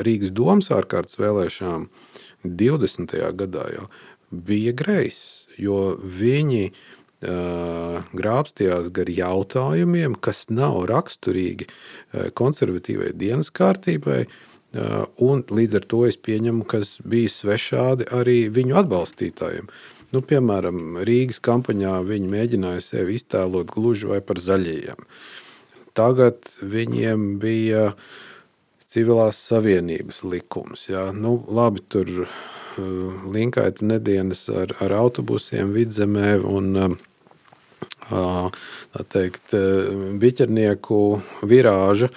Rīgas domas ārkārtas vēlēšanām 20. gadā, jau bija greizs, jo viņi grābstījās gar jautājumiem, kas nav raksturīgi konservatīvai dienas kārtībai, Un līdz ar to es pieņemu, kas bija svešādi arī viņu atbalstītājiem. Nu, piemēram, Rīgas kampaņā viņi mēģināja sevi iztēlot gluži vai par zaļajiem. Tagad viņiem bija civilās savienības likums. Jā. Nu, labi, tur uh, linkaita nedēļas ar, ar autobusiem vidzemē un uh, teikt, biķernieku virāža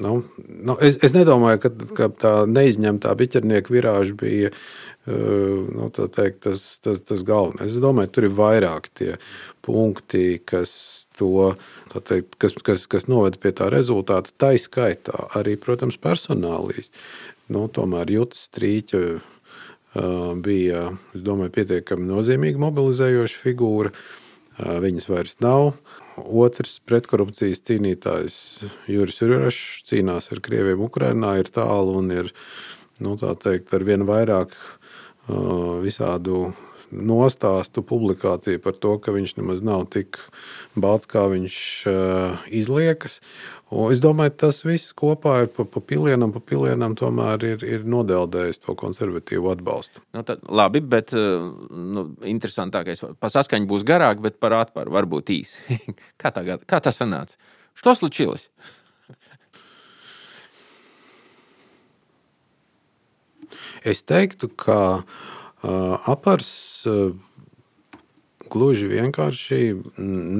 Nu, nu, es, es nedomāju, ka, ka tā neizņemtā biķernieka virāža bija nu, teikt, tas, tas, tas galvenais. Es domāju, tur ir vairāk tie punkti, kas, to, teikt, kas, kas, kas noveda pie tā rezultāta. Tā izskaitā arī, protams, personālīs. Nu, tomēr Jutas Strīķa bija domāju, pietiekami nozīmīga mobilizējoša figūra. Viņas vairs nav. Otrs pretkorupcijas cīnītājs Juris Jurčs cīnās ar krieviem Ukrajinā, ir tālu un ir nu, teikt, ar vien vairāk uh, visādu nostāstu publikāciju par to, ka viņš nemaz nav tik balts, kā viņš uh, izliekas. Un es domāju, tas viss kopā ir pa, pa pilienam, pa pilienam tomēr ir, ir nodeldējis to konservatīvu atbalstu. Nu, tad, labi, bet nu, interesantākais par saskaņu būs garāk, bet par atparu varbūt īsi. kā, tā, kā tas sanāca? Что случилось? Es teiktu, ka apars gluži vienkārši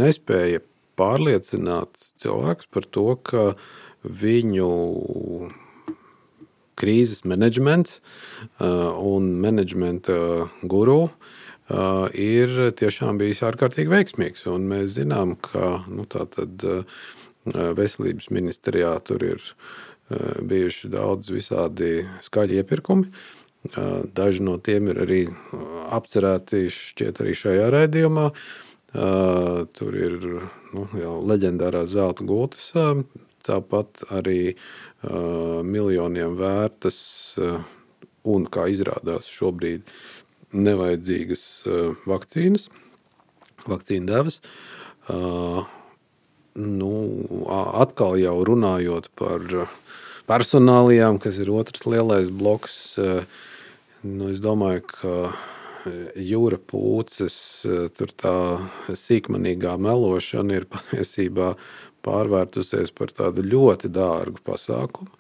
nespēja pārliecināt cilvēkus par to, ka viņu krīzes menedžments un menedžmenta guru ir tiešām bijis ārkārtīgi veiksmīgs. Un mēs zinām, ka nu, tātad, veselības ministrijā tur ir bijuši daudz visādi skaļi iepirkumi. Daži no tiem ir arī apcerēti šķiet arī šajā raidījumā. Tur ir nu, jau leģendārās zelta gultas, tāpat arī miljoniem vērtas un, kā izrādās, šobrīd nevajadzīgas vakcīnas, vakcīnu devas. Nu, atkal jau runājot par personālijām, kas ir otrs lielais bloks. Eh, nu, es domāju, ka eh, jūra pūces, eh, tur tā sīkmanīgā melošana ir patiesībā pārvērtusies par tādu ļoti dārgu pasākumu.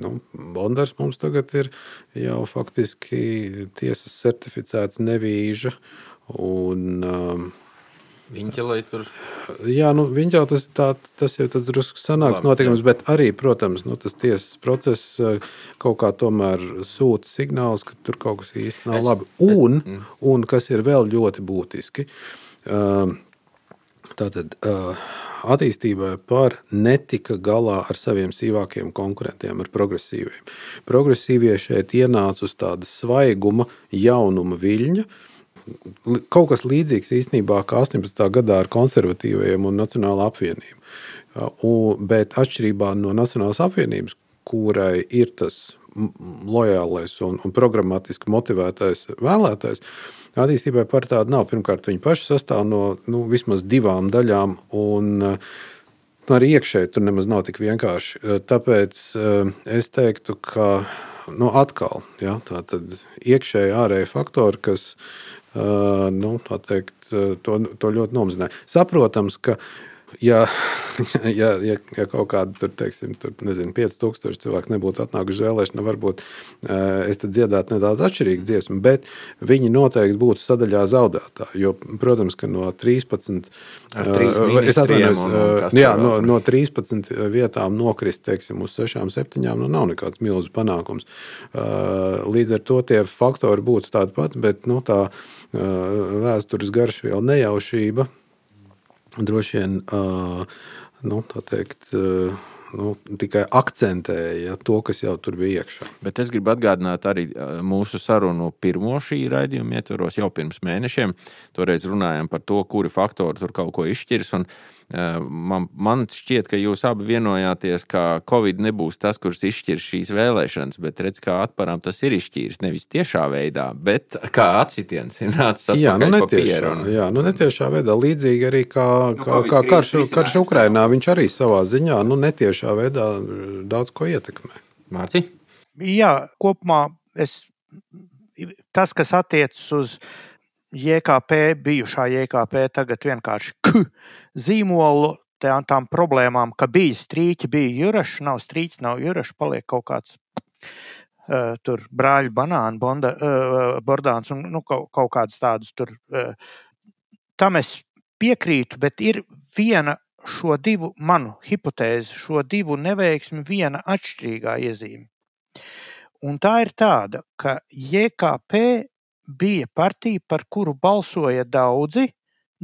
Nu, Bondars mums tagad ir jau faktiski tiesas certificēts nevīža. Un, um, Viņa lai tur. Jā, nu, viņa jau tas, tā, tas jau tāds drusku sanāks notikums, bet arī, protams, nu, tas tiesas process eh, kaut kā tomēr sūta signāls, ka tur kaut kas īsti nav es, labi. Un, es, mm. un kas ir vēl ļoti būtiski, ehm, tātad eh, attīstībai par netika galā ar saviem sīvākiem konkurentiem, ar progresīviem. Progresīvie šeit ienāca uz tāda svaiguma, jaunuma viļņa, kaut kas līdzīgs īstenībā kā 18. gadā ar konservatīviem un Nacionālo apvienību. Un, bet atšķirībā no Nacionālās apvienības, kurai ir tas lojālais un, un programmatiski motivētais vēlētājs, attīstībai par tādu nav. Pirmkārt, viņi paši sastāv no nu, vismaz divām daļām. Un, Nu, arī iekšēji tur nemaz nav tik vienkārši. Tāpēc es teiktu, ka nu, atkal ja, iekšēji, ārēji faktori, kas nu, teikt, to, to ļoti nomazināja. Saprotams, ka ja, ja, ja, ja kaut kāda tur, teiksim, tur, nezinu, 5000 cilvēku nebūtu atnākuši uz vēlēšanām, varbūt es dziedātu nedaudz atšķirīgu dziesmu, bet viņi noteikti būtu sadaļā zaudētāji. Jo, protams, ka no 13, es atvainojos, jā, no, no 13 vietām nokrist, teiksim, uz 6, 7, nu nav nekāds milzu panākums. Līdz ar to tie faktori būtu tādi pati, bet nu, tā vēstures garšviela nejaušība droši vien nu, teikt, nu, tikai akcentēja to, kas jau tur bija iekšā. Bet es gribu atgādināt arī mūsu sarunu pirmo šī raidījuma ietvaros jau pirms mēnešiem. Toreiz runājām par to, kuri faktori tur kaut ko izšķirs. Un, uh, Man, man šķiet, ka jūs abi vienojāties, ka Covid nebūs tas, kurš izšķirs šīs vēlēšanas, bet redz, kā atparam tas ir izšķīris. Nevis tiešā veidā, bet kā atsitiens ir nācis jā, nu netiešā, jā, nu netiešā veidā. Līdzīgi arī kā, nu, kā, kā karš, karš Ukrainā, viņš arī savā ziņā nu, netiešā veidā daudz ko ietekmē. Mārci? Jā, kopumā es, tas, kas attiecas uz JKP, bijušā JKP, tagad vienkārši K zīmolu tām, tām problēmām, ka bija strīķi, bija jurašs, nav strīķis, nav jurašs, paliek kaut kāds uh, tur brāļu banānu, bonda, uh, bordāns un nu, kaut, kaut kādas tādas tur. Uh, tam es piekrītu, bet ir viena šo divu, manu hipotēzi, šo divu neveiksmi, viena atšķirīgā iezīme. Un tā ir tāda, ka JKP bija partija, par kuru balsoja daudzi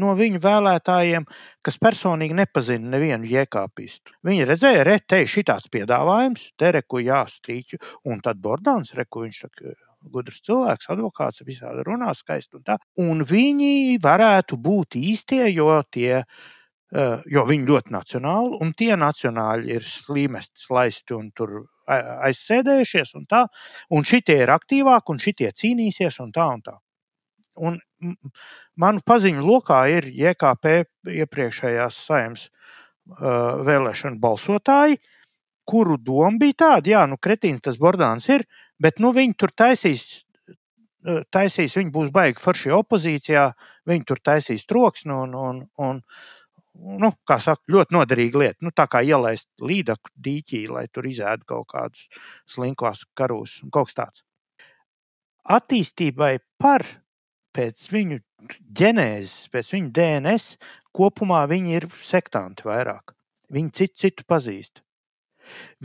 no viņu vēlētājiem, kas personīgi nepazina nevienu jēkāpistu. Viņi redzēja, re, te ir šitāds piedāvājums, te reku jāstrīķu, un tad Bordāns, reku viņš saka, gudrs cilvēks, advokāts, visādi runā skaisti un tā. Un viņi varētu būt īstie, jo tie eh, jo viņi ļoti nacionāli, un tie nacionāļi ir slimesti, slaisti un tur aizsēdējušies, un tā, un šitie ir aktīvāki, un šitie cīnīsies, un tā un tā. un manu paziņu lokā ir JKP iepriekšējās saimnes uh, vēlēšana balsotāji, kuru doma bija tāda, jā, nu, kretīns tas Bordāns ir, bet nu, viņi tur taisīs, taisīs viņi būs baigi forši opozīcijā, viņi tur taisīs troksni un, un, un, nu, kā saka, ļoti noderīga lieta. Nu, tā kā ielaist līdaku dīķī, lai tur izēdu kaut kādus slinkos karus un kaut kas tāds. Attīstībai par pēc viņu ģenēzes, pēc viņu DNS, kopumā viņi ir sektanti vairāk. Viņi citu citu pazīst.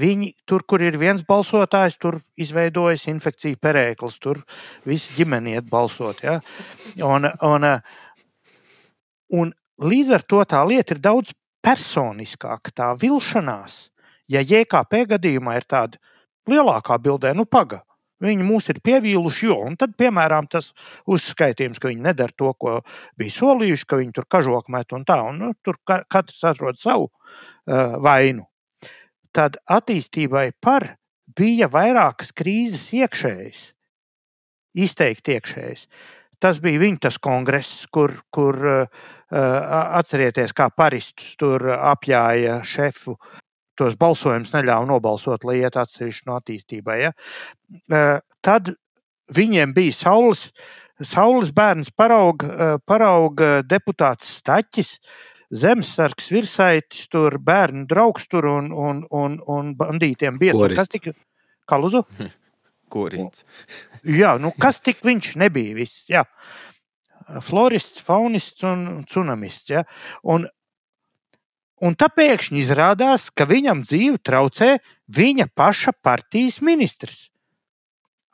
Viņi tur, kur ir viens balsotājs, tur izveidojas infekcija perēklis, tur visi ģimeni iet balsot. Ja? Un, un, un Līdz ar to tā lieta ir daudz personiskāka. Tā vilšanās, ja JKP gadījumā ir tāda lielākā bildē, nu pagaidi. Viņi mūs ir pievīluši, jo, un tad, piemēram, tas uzskaitījums, ka viņi nedara to, ko bija solījuši, ka viņi tur kažoku met un tā, un nu, tur katrs atrod savu uh, vainu. Tad attīstībai par bija vairākas krīzes iekšējas, izteikti iekšējas. Tas bija viņa tas kongress, kur, kur uh, Atcerieties, kā paristus tur apjāja šefu. Tos balsojumus neļāva nobalsot, lai iet atsevišķi no attīstībai. Ja? Tad viņiem bija saules, saules bērns, parauga, parauga deputāts Staķis, zemesargs virsaitis, tur bērnu draugs tur un, un, un, un bandītiem biedrs. Kas tika? Kaluzu? Korists. Jā, nu kas tik viņš nebija viss. Jā florists, faunists un tsunamists. Ja? Un, un tā pēkšņi izrādās, ka viņam dzīvi traucē viņa paša partijas ministrs.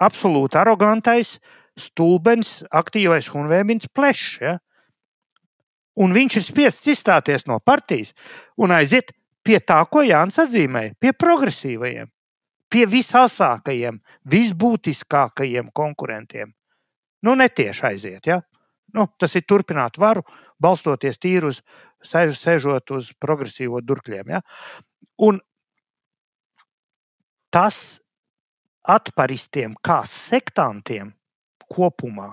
Absolūti arogantais, stulbens, aktīvais Hunvēbins plešs. Ja? Un viņš ir spiests izstāties no partijas un aiziet pie tā, ko Jānis atzīmēja, pie progresīvajiem, pie visāsākajiem, visbūtiskākajiem konkurentiem. Nu, netieši aiziet. Ja? Nu, tas ir turpināt varu, balstoties tīri uz sēž, sēžot uz progresīvo durkļiem. Ja? Un tas atparistiem kā sektantiem kopumā,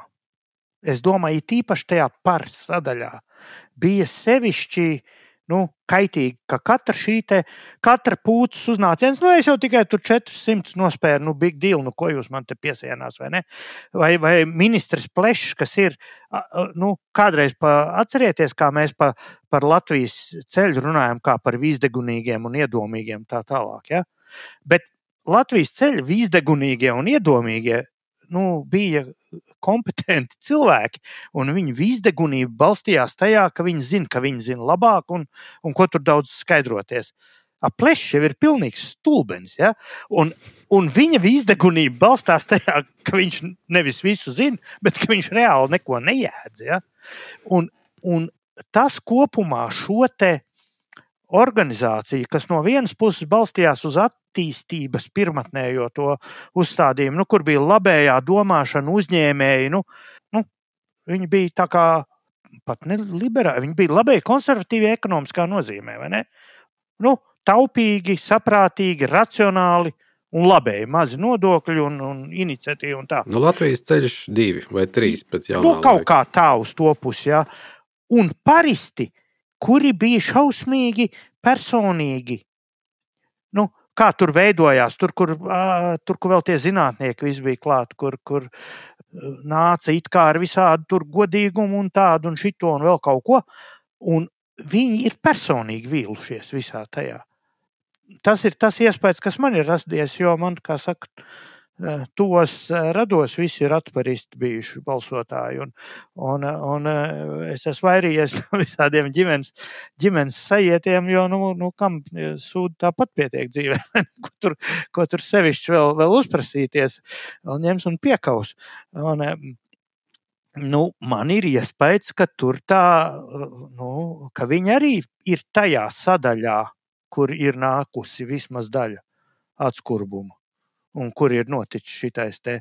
es domāju, tīpaši tajā par sadaļā, bija sevišķi uh, nu, kaitīgi, ka katra šī te, katra pūces uznāciens, nu, es jau tikai tur 400 nospēru, nu, big deal, nu, ko jūs man te piesienās, vai ne? Vai, vai ministrs plešs, kas ir, nu, kādreiz pa, atcerieties, kā mēs pa, par Latvijas ceļu runājam, kā par vīzdegunīgiem un iedomīgiem tā tālāk, ja? Bet Latvijas ceļa vīzdegunīgie un iedomīgie, nu, bija kompetenti cilvēki, un viņu visdegunība balstījās tajā, ka viņi zina, ka viņi zina labāk un, un ko tur daudz skaidroties. Plešs jau ir pilnīgs stulbenis. Ja? Un, un viņa visdegunība balstās tajā, ka viņš nevis visu zina, bet ka viņš reāli neko nejēdz. Ja? Un, un tas kopumā šo te organizācija, kas no vienas puses balstījās uz attīstības pirmotnējo to uzstādījumu, nu, kur bija labējā domāšana, uzņēmēji. Nu, nu, viņi bija tā kā pat ne liberāli, viņi bija labēji konservatīvi ekonomiskā nozīmē. Nu, taupīgi, saprātīgi, racionāli un labēji, mazi nodokļi un, un iniciatīva. Un tā. nu, Latvijas ceļš divi vai trīs pēc jaunā. Nu, kaut laika. kā tā uz to pusi, jā. Un paristi kuri bija šausmīgi personīgi. Nu, kā tur veidojās, tur, kur, tur, kur vēl tie zinātnieki bija klāti, kur, kur nāca it kā ar visādi godīgumu un tādu un šito un vēl kaut ko. Un viņi ir personīgi vīlušies visā tajā. Tas ir tas iespējas, kas man ir rasties, jo man, kā saka, tos eh, rados visi ir atparisti bijuši balsotāji. Un, un, un eh, es esmu vairījies no visādiem ģimenes, ģimenes sajietiem, jo, nu, nu kam sūdi tāpat pietiek dzīvē, ko tur, ko tur sevišķi vēl, vēl uzprasīties, vēl ņems un piekaus. Un, nu, man ir iespējas, ka tur tā, nu, ka viņi arī ir tajā sadaļā, kur ir nākusi vismaz daļa atskurbuma un kur ir noticis šitais te,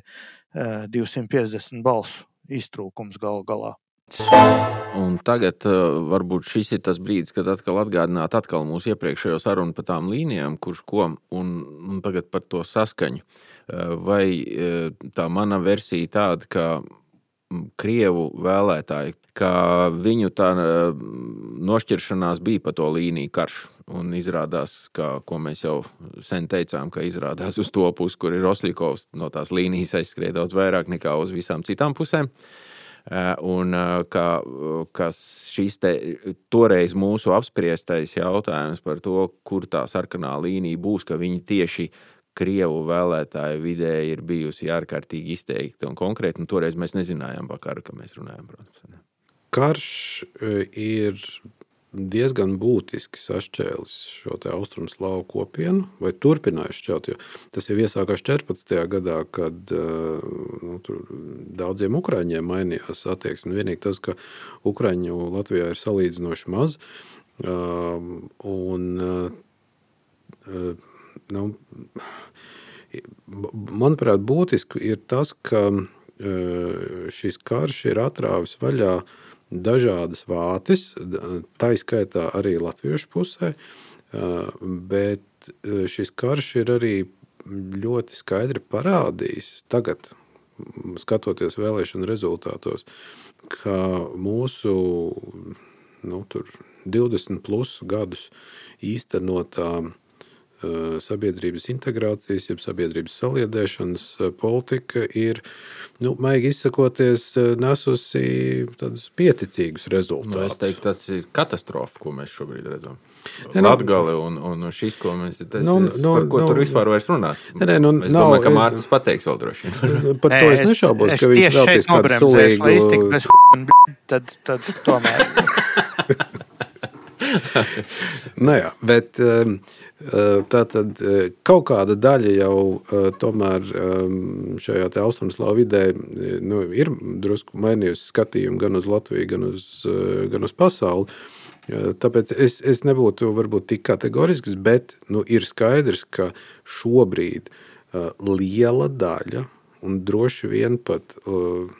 uh, 250 balsu iztrūkums gal galā. Un tagad uh, varbūt šis ir tas brīdis, kad atkal atgādināt atkal mūsu iepriekšējo sarunu par tām līnijām, kurš ko, un, un tagad par to saskaņu. Uh, vai uh, tā mana versija tāda, ka krievu vēlētāji, ka viņu tā nošķiršanās bija pa to līniju karš. Un izrādās, ka, ko mēs jau sen teicām, ka izrādās uz to pusi, kur ir Rosļikovs, no tās līnijas aizskrēja daudz vairāk nekā uz visām citām pusēm. Un ka, ka šis te, toreiz mūsu apspriestais jautājums par to, kur tā sarkanā līnija būs, ka viņi tieši Krievu vēlētāju vidē ir bijusi ārkārtīgi izteikta un konkrēta. Un toreiz mēs nezinājām par karu, ka mēs runājam. Protams. Karš ir diezgan būtiski sašķēlis šo austrumslāvu kopienu, vai turpinājuši šķelt. Tas jau iesākās 14. gadā, kad nu, daudziem ukrāņiem mainījās attieksme. Vienīgi tas, ka ukrāņu Latvijā ir salīdzinoši maz. Un, nu, manuprāt, būtiski ir tas, ka šis karš ir atrāvis vaļā dažādas vātis, tā izskaitā arī latviešu pusē, bet šis karš ir arī ļoti skaidri parādījis tagad, skatoties vēlēšanu rezultātos, ka mūsu nu, 20 plus gadus īstenotā Eh, sabiedrības integrācijas, jeb sabiedrības saliedēšanas eh, politika ir, nu, maigi izsakoties, eh, nesusi tādus pieticīgus rezultātus. Nu, es teiktu, tas ir katastrofa, ko mēs šobrīd redzam. Nu, Latgali un, un šis, ko mēs tas, nu, nu, par ko nu, tur vispār vairs runāt. Nē, nu, es nav, domāju, ka Mārcis pateiks vēl droši. Par to es nešaubos, ka viņš veltīs kādu sulīgu. Bez, tad, tad tomēr. nu jā, bet um, Tā tad kaut kāda daļa jau tomēr šajā austrumslāvu vidē nu, ir drusku mainījusi skatījumu gan uz Latviju, gan uz, gan uz pasauli. Tāpēc es, es nebūtu varbūt tik kategorisks, bet nu, ir skaidrs, ka šobrīd liela daļa, un droši vien pat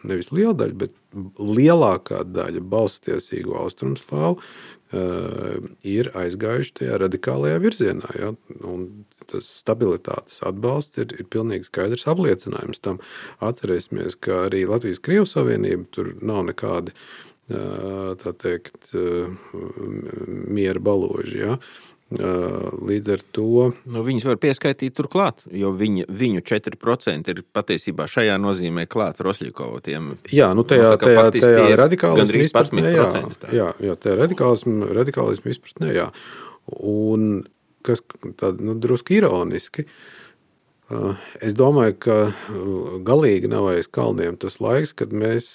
nevis liela daļa, bet lielākā daļa balstiesīgo austrumslāvu Eh, ir aizgājuši tajā radikālajā virzienā. Ja? Un tas stabilitātes atbalsts ir, ir pilnīgi skaidrs apliecinājums tam. Atcerēsimies, ka arī Latvijas-Krievijas Savienība tur nav nekādi eh, teikt, miera baloži. Ja? Līdz ar to. Nu, viņus var pieskaitīt turklāt, jo viņa, viņu 4% ir patiesībā šajā nozīmē klāt Rosļikovotiem. Jā, nu tajā, nu, tajā, tajā radikālismu izpratnē, jā, jā, jā, tajā radikālismu, radikālismu izpratnē, jā. Un kas tāda, nu, drusku ironiski, uh, Es domāju, ka galīgi nav aiz kalniem tas laiks, kad mēs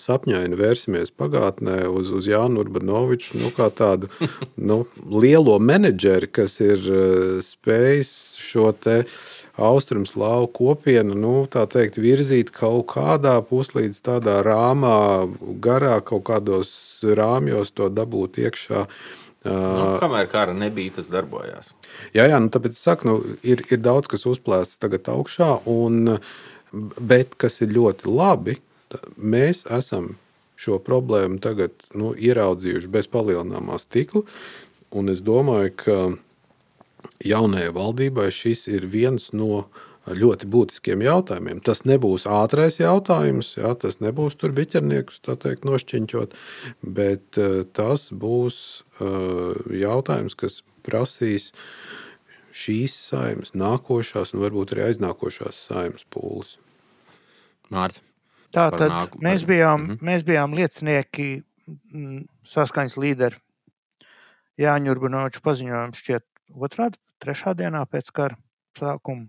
sapņaini vērsimies pagātnē uz, uz Jānu Urbanoviču, nu, kā tādu nu, lielo menedžeri, kas ir spējis šo te austrumslāvu kopienu, nu, teikt, virzīt kaut kādā puslīdz tādā rāmā, garā, kaut kādos rāmjos to dabūt iekšā. Nu, kamēr kara nebija, tas darbojās. Jā, jā nu, tāpēc es saku, nu, ir, ir daudz kas uzplēsts tagad augšā, un, bet kas ir ļoti labi, mēs esam šo problēmu tagad nu, ieraudzījuši bez palielināmā stikla. Es domāju, ka jaunajai valdībai šis ir viens no ļoti būtiskiem jautājumiem. Tas nebūs ātrais jautājums, jā, tas nebūs tur biķerniekus teikt, nošķiņķot, bet uh, tas būs uh, jautājums, kas prasīs šīs saimnes, nākošās un varbūt arī aiznākošās saimnes pūles. Mārcis. Tā tad nāku, mēs, bijām, mm -hmm. mēs bijām liecinieki mm, saskaņas līderi Jāņa Urbanoviča paziņojums šķiet otrā, trešā dienā pēc kara sākuma,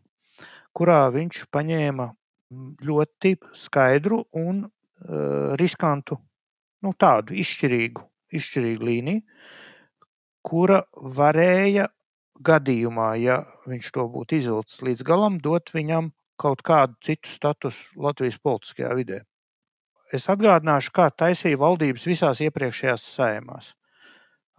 kurā viņš paņēma ļoti skaidru un uh, riskantu, nu, tādu izšķirīgu, izšķirīgu līniju, kura varēja gadījumā, ja viņš to būtu izvilcis līdz galam, dot viņam kaut kādu citu statusu Latvijas politiskajā vidē. Es atgādināšu, kā taisīja valdības visās iepriekšējās saimās.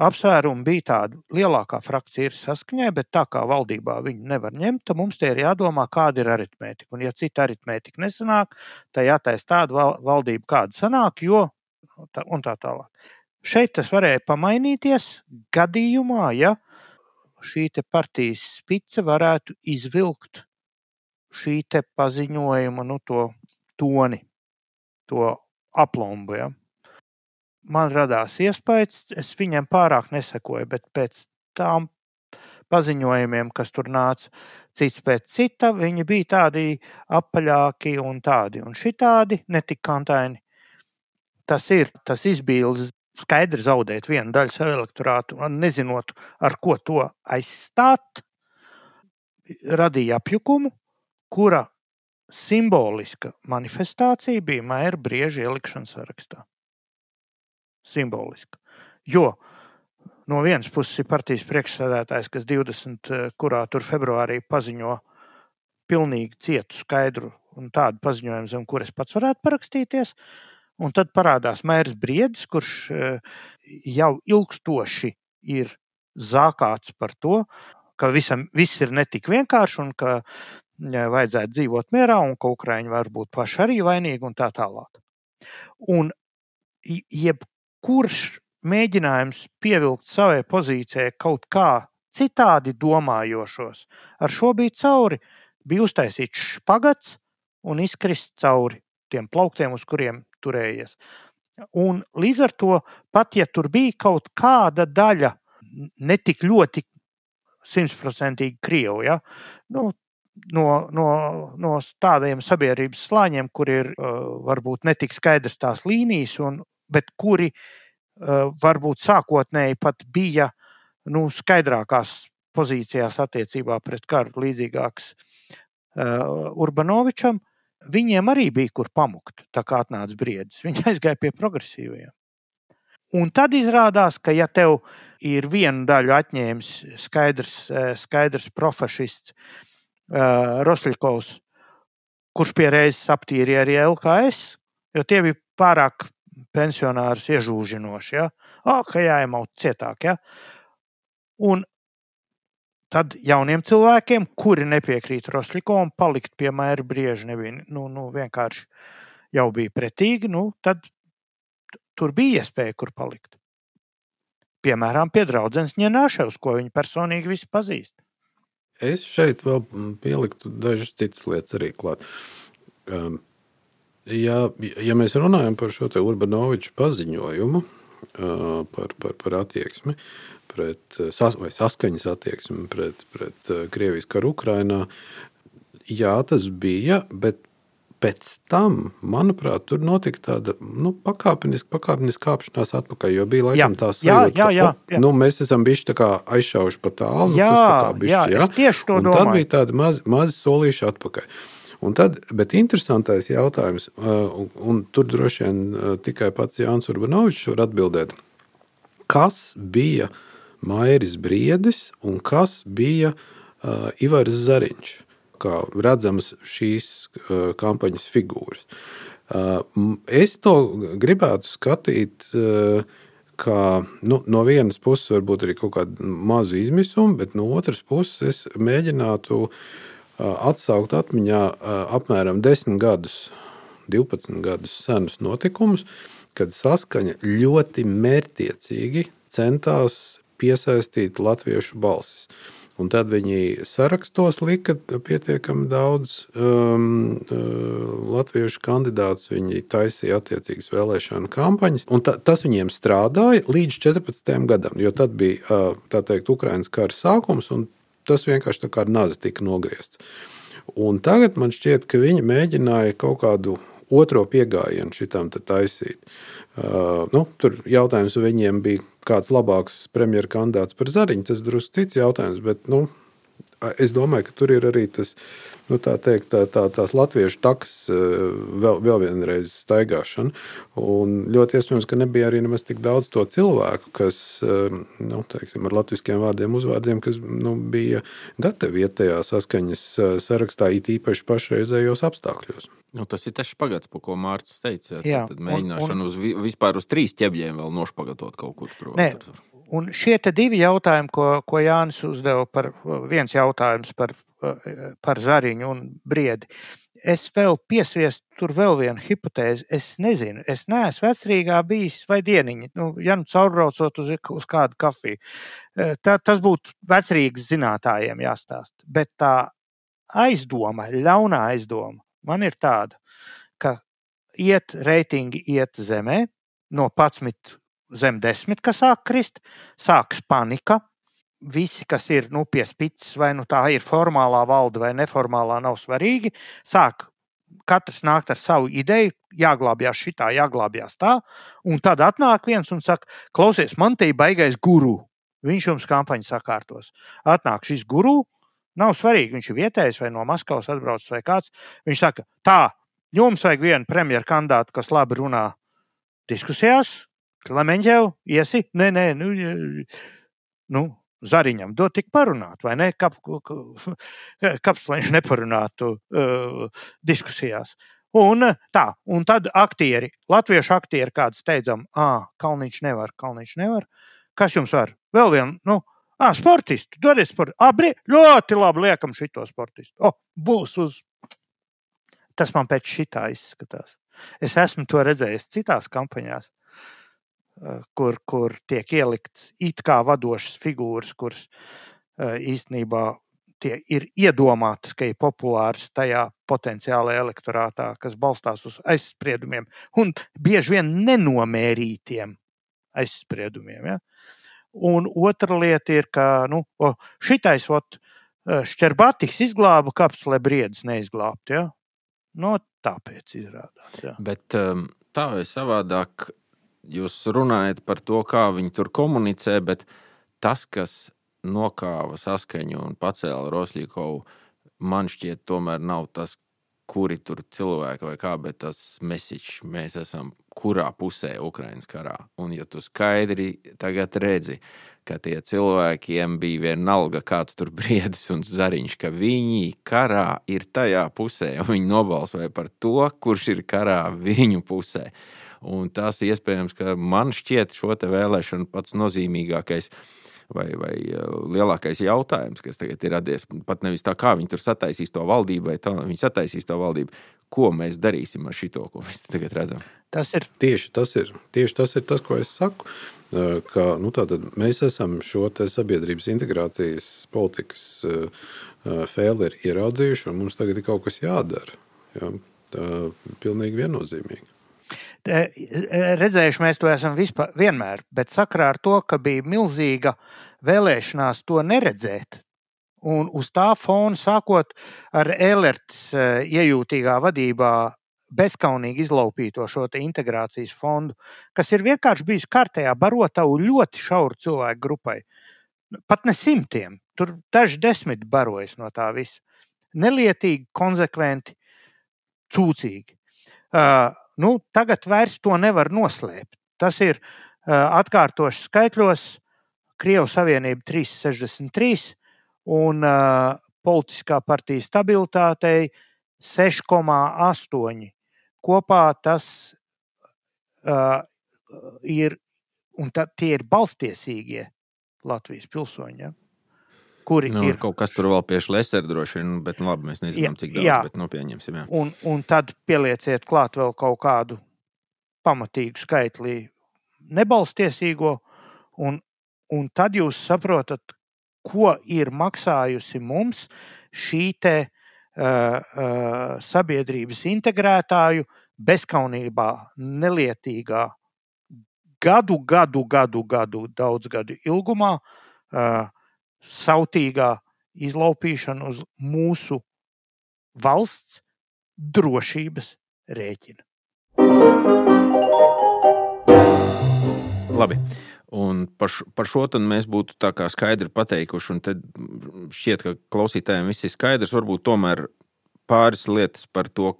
Apsvērumi bija tādi, lielākā frakcija ir saskaņai, bet tā kā valdībā viņu nevar ņemt, tad mums te ir jādomā, kāda ir aritmētika. Un, ja cita aritmētika nesanāk, tad jātaisa tāda valdība, kāda sanāk, jo tā, un tā tālāk. Šeit tas varēja pamainīties gadījumā, ja šī partijas spice varētu izvilkt šī paziņojuma nu, to toni, to aplombu. Ja? Man radās iespējas, es viņiem pārāk nesekoju, bet pēc tām paziņojumiem, kas tur nāca, cits pēc cita, viņi bija tādi apaļāki un tādi un šitādi, netik kantaini. Tas ir tas izbīles skaidri zaudēt vienu daļu savu elektorātu, nezinot, ar ko to aizstāt, radīja apjukumu, kura simboliska manifestācija bija mēra brieža ielikšana sarakstā. Simboliska. Jo no vienas puses ir partijas priekšsēdētājs, kas 20. Eh, kurā tur februārī paziņo pilnīgi cietu, skaidru un tādu paziņojumu, zem kuras pats varētu parakstīties. Un tad parādās mērs Briedis, kurš eh, jau ilgstoši ir zākāts par to, ka visam, viss ir netik vienkārši un ka vajadzētu dzīvot mierā un ka Ukraiņi var būt paši arī vainīgi un tā tālāk. Un jebkurš mēģinājums pievilkt savai pozīcijai kaut kā citādi domājošos, ar šo bija cauri. Bija uztaisīts špagats un izkrist cauri tiem plauktiem, uz kuriem turējies. Un līdz ar to, pat ja tur bija kaut kāda daļa, ne tik ļoti simtprocentīgi krievu, ja, nu, no, no, no tādiem sabiedrības slāņiem, kur ir varbūt netik skaidrs tās līnijas, un, bet kuri varbūt sākotnēji pat bija nu, skaidrākās pozīcijās attiecībā pret karu, līdzīgāks Urbanovičam, viņiem arī bija kur pamukt, tā kā atnāca briedis. Viņi aizgāja pie progresīvajiem. Un tad izrādās, ka ja tev ir viena daļa atņēmis skaidrs, skaidrs profešists Rosļikovs, kurš pie reizes aptīrīja arī LKS, jo tie bija pārāk pensionārus iežūžinoši. Ja? O, ka jāiemaut cietāk. Ja? Un tad jauniem cilvēkiem, kuri nepiekrīt Roslikovam, palikt pie mēra brieža nebija nu, nu, vienkārši jau bija pretīgi, nu, tad tur bija iespēja, kur palikt. Piemēram, pie draudzenes Ņēnāševs, ko viņi personīgi visi pazīst. Es šeit vēl pieliktu dažas citas lietas arī klāt. Um, ja, ja mēs runājam par šo Urbanoviču paziņojumu par, par, par attieksmi, pret, vai saskaņas attieksmi pret, pret Krievijas karu Ukrajinā, jā, tas bija, bet pēc tam, manuprāt, tur notika tāda nu, pakāpeniska, pakāpeniska kāpšanās atpakaļ. Jo bija laikam tā sajūta, jā, jā, jā, ka nu, mēs esam bijuši aizšaujuši pa tālu. Jā, nu, tas bišķi, jā, jā. tieši to domāju. Tad bija tāda maza maz solīša atpakaļ. Un tad, bet interesantais jautājums, un, un tur droši vien tikai pats Jānis Urbanovičs var atbildēt, kas bija Mairis Briedis un kas bija uh, Ivars Zariņš, kā redzams šīs uh, kampaņas figūras. Uh, es to gribētu skatīt. Uh, Kā, nu, no vienas puses, varbūt arī kaut kādu mazu izmisumu, bet no otras puses, es mēģinātu uh, atsaukt atmiņā apmēram 10 gadus, 12 gadus senus notikumus, kad saskaņa ļoti mērķiecīgi centās piesaistīt latviešu balsis. Un tad viņi sarakstos lika pietiekami daudz um, latviešu kandidātus. Viņi taisīja attiecīgas vēlēšanu kampaņas. Ta, tas viņiem strādāja līdz 14. gadam, jo tad bija teikt, Ukraiņas kara sākums, Tas vienkārši tā kā nazi tika nogriezts. Un tagad man šķiet, ka viņi mēģināja kaut kādu otro pieejamību šitam taisīt. Uh, nu, tur jautājums, viņiem bija kāds labāks premjeras kandidāts par Zariņu, tas drusku cits jautājums. Bet, nu, es domāju, ka tur ir arī tas, nu, tā teikt, tā, tā, tās latviešu takas eh, vēl, vēl vienreiz staigāšana. Un ļoti iespējams, ka nebija arī nemaz tik daudz to cilvēku, kas eh, nu, teiksim, ar latviešu vārdiem, uzvārdiem, kas nu, bija gatavi iet tajā saskaņas eh, sarakstā, it īpaši pašreizējos apstākļos. Nu, tas ir tas pagats, par ko Mārcis teica. Jā, tad mēģināšana un, un... uz vispār uz trīs ķēbļiem vēl nošpagatot kaut ko tur. Un šie divi jautājumi, ko, ko Jānis uzdeva, par viens jautājums par, par zariņu un briedi. Es vēl piesviestu tur vēl vienu hipotēzi. Es nezinu, es neesmu vecrīgā bijis vai dieniņa. Nu, ja nu caurbraucot uz, uz kādu kafiju, tā, tas būtu vecrīgas zinātājiem jāstāsta. Bet tā aizdoma, ļaunā aizdoma man ir tāda, ka iet reitingi iet zemē, no 11 zem 10, kas sāk krist, sākas panika. Visi, kas ir nu, pie spīdzes, vai nu tā ir formālā valde vai neformālā, nav svarīgi. Sāk katrs nākt ar savu ideju, jāglābjas šitā, jāglābjas tā. Un tad atnāk viens un saka, klausies, man te ir baigais guru. Viņš jums kampaņu sakārtos. Atnāk šis guru, nav svarīgi, viņš ir vietējais vai no Maskavas atbraucis vai kāds. Viņš saka, tā, jums vajag vienu premjeru kandidātu, kas labi runā diskusijās, Klemeņģev, iesi? Nē, nē, nu, nu Zariņam dod tik parunāt, vai ne? Kāpēc viņš neparunātu uh, diskusijās? Un tā, un tad aktieri, latviešu aktieri, kāds steidzam, ah, Kalniņš nevar, Kalniņš nevar. Kas jums var? Vēl vienu, nu, ah, sportistu, dodiet sportistu. Abri, ļoti labi liekam šito sportistu. O, būs uz. Tas man pēc šitā izskatās. Es esmu to redzējis citās kampaņās. Eh, kur, kur tiek ielikts it kā vadošas figūras, kuras eh, īstenībā ir iedomātas, ka ir populārs tajā potenciālajā elektorātā, kas balstās uz aizspriedumiem un bieži vien nenomērītiem aizspriedumiem. Ja? Un otra lieta ir, ka nu, šitais ot, eh, šķerbatiks izglāba kapsuli, briedis neizglābt. Ja? No, tāpēc izrādās. Ja. Bet um, tā vai savādāk jūs runājat par to, kā viņi tur komunicē, bet tas, kas nokāva saskaņu un pacēla Roslīkovu, man šķiet, tomēr nav tas, kuri tur cilvēki vai kā, bet tas mesiķis, mēs esam kurā pusē Ukraiņas karā. Un ja tu skaidri tagad redzi, ka tie cilvēkiem bija vienalga, kāds tur briedis un zariņš, ka viņi karā ir tajā pusē, un viņi nobalsoja par to, kurš ir karā viņu pusē. Un tas iespējams, ka man šķiet šo vēlēšanu pats nozīmīgākais. Vai, vai uh, lielākais jautājums, kas tagad ir radies, pat nevis tā, kā viņi tur sataisīs to valdību, vai tā, viņi sataisīs to valdību, ko mēs darīsim ar šo, ko mēs tagad redzam. Tas ir tieši tas, ir, tieši tas, ir tas ko es saku. Uh, ka, nu, mēs esam šo sabiedrības integrācijas politikas uh, fēli ieraudzījuši, un mums tagad ir kaut kas jādara. Ja? Tā ir pilnīgi viennozīmīgi. Redzējuši mēs to esam vispār, vienmēr, bet sakrā ar to, ka bija milzīga vēlēšanās to neredzēt. Un uz tā fona, sākot ar Elerts e, iejūtīgā vadībā, bezskaunīgi izlaupīto šo integrācijas fondu, kas ir vienkārši bijis kārtējā barotavu ļoti šauru cilvēku grupai. Pat ne simtiem, tur daži desmit barojas no tā visa. Nelietīgi, konsekventi, cūcīgi. Uh, Nu, tagad vairs to nevar noslēpt. Tas ir atkārtoši skaitļos Krievijas Savienība 363 un uh, politiskā partija stabilitātei 6,8. Kopā tas uh, ir, un tā, tie ir balstiesīgie Latvijas pilsoņi. Ja? Kuri nu, ir. Kaut kas tur vēl pie šlēsera droši vien, bet nu, labi, mēs nezinām, cik daudz, jā. bet nu, pieņemsim. Jā. Un, un tad pielieciet klāt vēl kaut kādu pamatīgu skaitli nebalstiesīgo, un, un tad jūs saprotat, ko ir maksājusi mums šī te, uh, uh, sabiedrības integrētāju bezskaunībā, nelietīgā, gadu, gadu, gadu, gadu, daudz gadu ilgumā. Uh, sautīgā izlaupīšana uz mūsu valsts drošības rēķina. Labi. Un par, š, par šo mēs būtu skaidri pateikuši. Tad šķiet, ka klausītājiem viss ir skaidrs. Varbūt tomēr pāris lietas par to,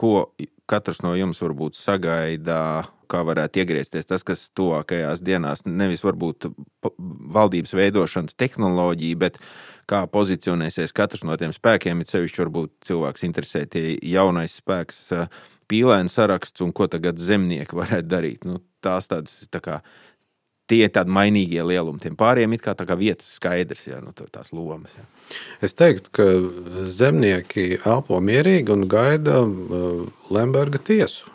ko katrs no jums varbūt sagaida kā varētu iegriezties tas, kas tuvākajās dienās nevis varbūt valdības veidošanas tehnoloģija, bet kā pozicionēsies katrs no tiem spēkiem. Ir sevišķi varbūt cilvēks interesē tie jaunais spēks, pīlēna saraksts un ko tagad zemnieki varētu darīt. Nu, tās tādas tā kā tie ir tādi mainīgie lielumi. Tiem pāriem ir kā, kā vietas skaidrs, ja, nu, tās lomas. Ja. Es teiktu, ka zemnieki elpo mierīgi un gaida Lemberga tiesu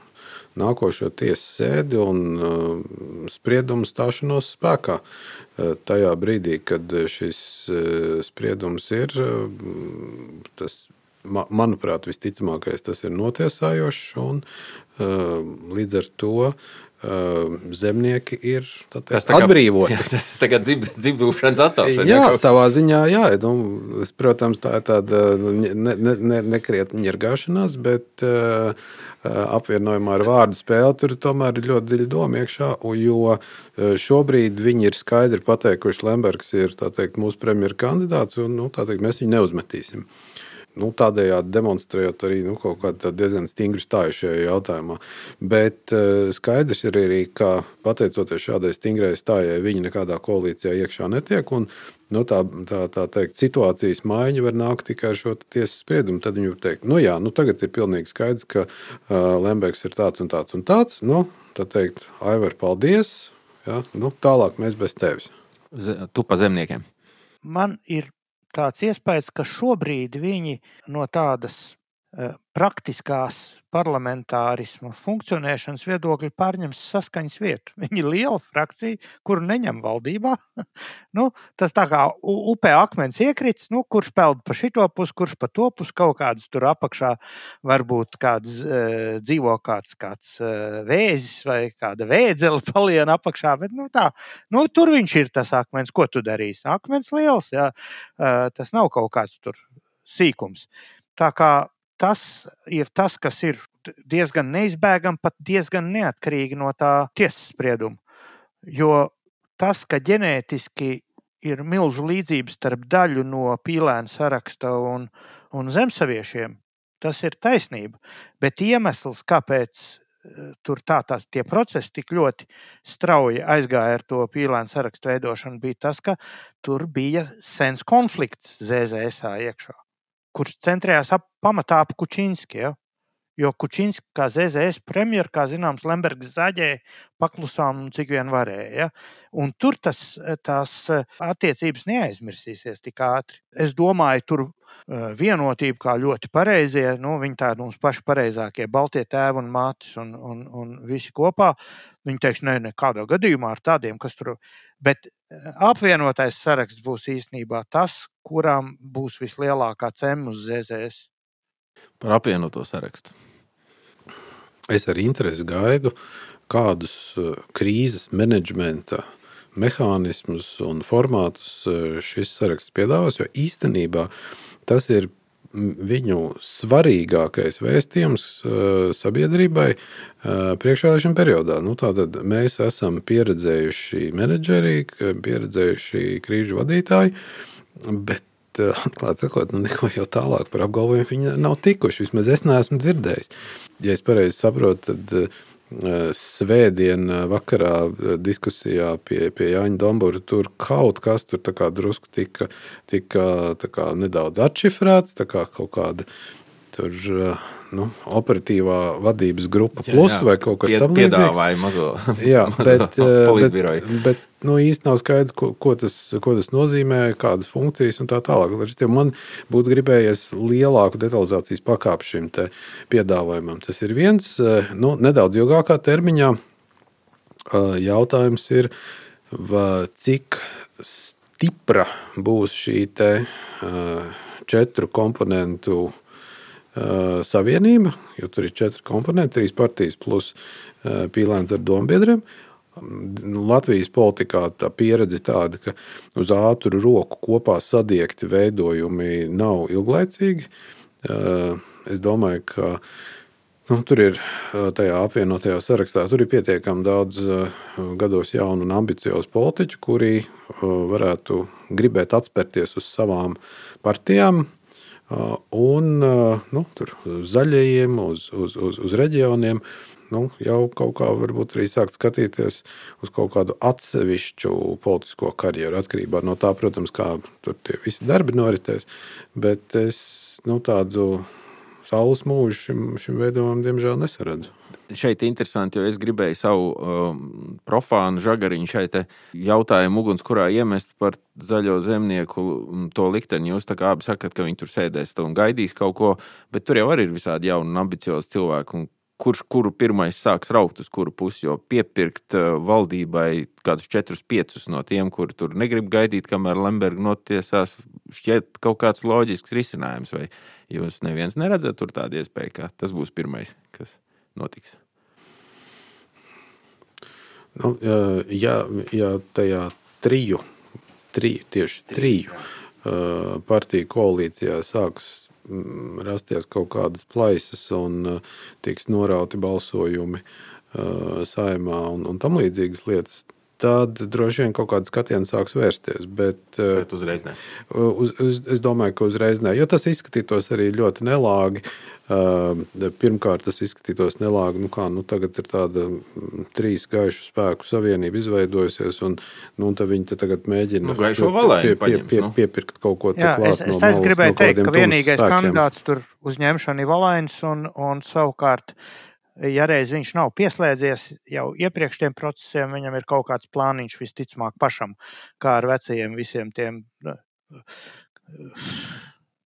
nākošo tiesas sēdi un uh, spriedumu stāšanos spēkā. Uh, tajā brīdī, kad šis uh, spriedums ir, tas, manuprāt, visticamākais tas ir notiesājošs. Un, Līdz ar to zemnieki ir kā- atbrīvoti. Jā, tas ir tagad dzib, dzibdūšanas atcelšana. Jā, kaut- savā ziņā, jā. Nu, es, protams, tā ir tāda ne, ne, ne, nekrietna ņirgāšanās, bet uh, apvienojumā ar vārdu spēli tur tomēr ir ļoti dziļa doma iekšā. Jo uh, šobrīd viņi ir skaidri pateikuši, Lembergs ir teikt, mūsu premjeras kandidāts, un nu, teikt, mēs viņu neuzmetīsim. Nu, tādējādi demonstrējot arī nu, kaut kādu diezgan stingru stāju šajā jautājumā. Bet uh, skaidrs ir arī, ka pateicoties šādai stingrai stājai, viņi nekādā koalīcijā iekšā netiek. Un, nu, tā, tā, tā teikt, situācijas maiņa var nākt tikai ar šo tiesas spriedumu. Tad viņi var teikt, nu jā, nu, tagad ir pilnīgi skaidrs, ka uh, Lembergs ir tāds un tāds un tāds. Nu, tad teikt, Aivar, paldies! Ja? Nu, tālāk mēs bez tevis. Z- Tu pa zemniekiem. man ir tāds iespējas, ka šobrīd viņi no tādas praktiskās parlamentārisma funkcionēšanas viedokļa pārņems saskaņas vietu. Viņi ir liela frakcija, kuru neņem valdībā. nu, tas tā kā upē akmens iekrits, nu, kurš peld pa šito pusi, kurš pa to pusi kaut kādas tur apakšā varbūt kāds uh, dzīvo kāds, kāds uh, vēzis vai kāda vēdzela paliena apakšā, bet nu, tā, nu, tur viņš ir tas akmens, ko tu darīsi. Akmens liels, jā, uh, tas nav kaut kāds tur sīkums. Tā kā tas ir tas, kas ir diezgan neizbēgami, pat diezgan neatkarīgi no tā tiesas sprieduma. Jo tas, ka ģenētiski ir milzu līdzība starp daļu no pīlēna saraksta un, un zemsaviešiem, tas ir taisnība. Bet iemesls, kāpēc eh, tur tā tās tie procesi tik ļoti strauji aizgāja ar to pīlēna sarakstu veidošanu, bija tas, ka tur bija sens konflikts ZZS iekšā, kurš centrējās ap, pamatā ap Kučinski. Jo Kučinski, kā ZZS premjerministrs, kā zināms, Lembergs zaģēja paklusām, cik vien varēja. Ja? Un tur tas, tās attiecības neaizmirsīsies tik ātri. Es domāju, tur eh, vienotība, kā ļoti pareizie, nu, viņi tādi mums paši pareizākie, baltie tēvi un mātes un, un, un visi kopā. Viņi teiks, ne, nekādā gadījumā ar tādiem, kas tur. Bet eh, apvienotais saraksts būs īstenībā tas, kuram būs vislielākā cena uz ZZS. Par apvienoto sarakstu. Es ar interesi gaidu, kādus eh, krīzes menedžmenta mehānismus un formātus eh, šis saraksts piedāvās. Jo īstenībā tas ir viņu svarīgākais vēstījums eh, sabiedrībai priekšvēlēšana periodā. Nu, tātad mēs esam pieredzējuši menedžeri, pieredzējuši krīžu vadītāji, bet atklāti sakot, nu, neko jau tālāk par apgalvojumu viņi nav tikuši. Vismaz es neesmu dzirdējis. Ja es pareizi saprotu, tad Svētdien vakarā diskusijā pie, pie Jāņa Dombūra tur kaut kas tur drusku tika, tika nedaudz atšifrēts, kā kaut kāda tur nu, operatīvā vadības grupa plus jā, jā. vai kaut kas tāds - piedāvāja mazo, jā, mazo bet, politbiroju. bet, bet nu, īsti nav skaidrs, ko, ko, tas, ko tas nozīmē, kādas funkcijas un tā tālāk. Man būtu gribējies lielāku detalizācijas pakāpi šim piedāvājumam. Tas ir viens nu, nedaudz ilgākā termiņā. Jautājums ir, cik stipra būs šī te, četru komponentu savienība, jo tur ir četri komponenti, trīs partijas plus pīlēns ar dombiedriem. Latvijas politikā tā pieredze tāda, ka uz ātru roku kopā sadiegti veidojumi nav ilglaicīgi. Es domāju, ka nu, tur ir tajā apvienotajā sarakstā ir pietiekami daudz gados jaunu un ambiciozu politiķu, kuri varētu gribēt atspērties uz savām partijām, un nu, tur, uz zaļajiem, uz, uz, uz, uz reģioniem. Nu, jau kaut kā varbūt arī sākt skatīties uz kaut kādu atsevišķu politisko karjeru. Atkarībā no tā, protams, kā tur tie visi darbi noritēs. Bet es nu, tādu saules mūžu šim, šim veidojumam, diemžēl, nesaredzu šeit interesanti, jo es gribēju savu um, profānu žagariņu šeit jautājumu ugunskurā iemest par zaļo zemnieku to likteni. Jūs tā kā abi sakat, ka viņi tur sēdēs un gaidīs kaut ko, bet tur jau arī ir visādi jauni un ambiciozi cilvēki. Un kurš kuru pirmais sāks raukt uz kuru pusi, jo piepirkt uh, valdībai kādus četrus, piecus no tiem, kuri tur negrib gaidīt, kamēr Lemberga notiesās, šķiet kaut kāds loģisks risinājums. Vai jūs neviens neredzat tur tādu iespēju, ka tas būs pirmais, kas notiks? Nu, ja, ja tajā triju, triju tieši triju partiju koalīcijā sāks mm, rasties kaut kādas plaisas un tiks norauti balsojumi saimā un, un tam līdzīgas lietas, tad droši vien kaut kāda skatiena sāks vērsties. Bet, bet uzreiz ne. Uz, uz, es domāju, ka uzreiz ne, jo tas izskatītos arī ļoti nelāgi. Uh, Pirmkārt, tas izskatītos nelāgi. Nu kā, nu tagad ir tāda mm, trīs gaišu spēku savienība izveidojusies, un, nu, un viņi te tagad mēģina nu, pie, pie, pie, pie, piepirkt kaut ko tādu. Es, es no malas, gribēju no teikt, ka vienīgais spēkiem. kandidāts tur uzņemšana ir Valains, un, un savukārt, ja reiz viņš nav pieslēdzies jau iepriekš tiem procesiem, viņam ir kaut kāds plāniņš visticamāk pašam, kā ar vecajiem visiem tiem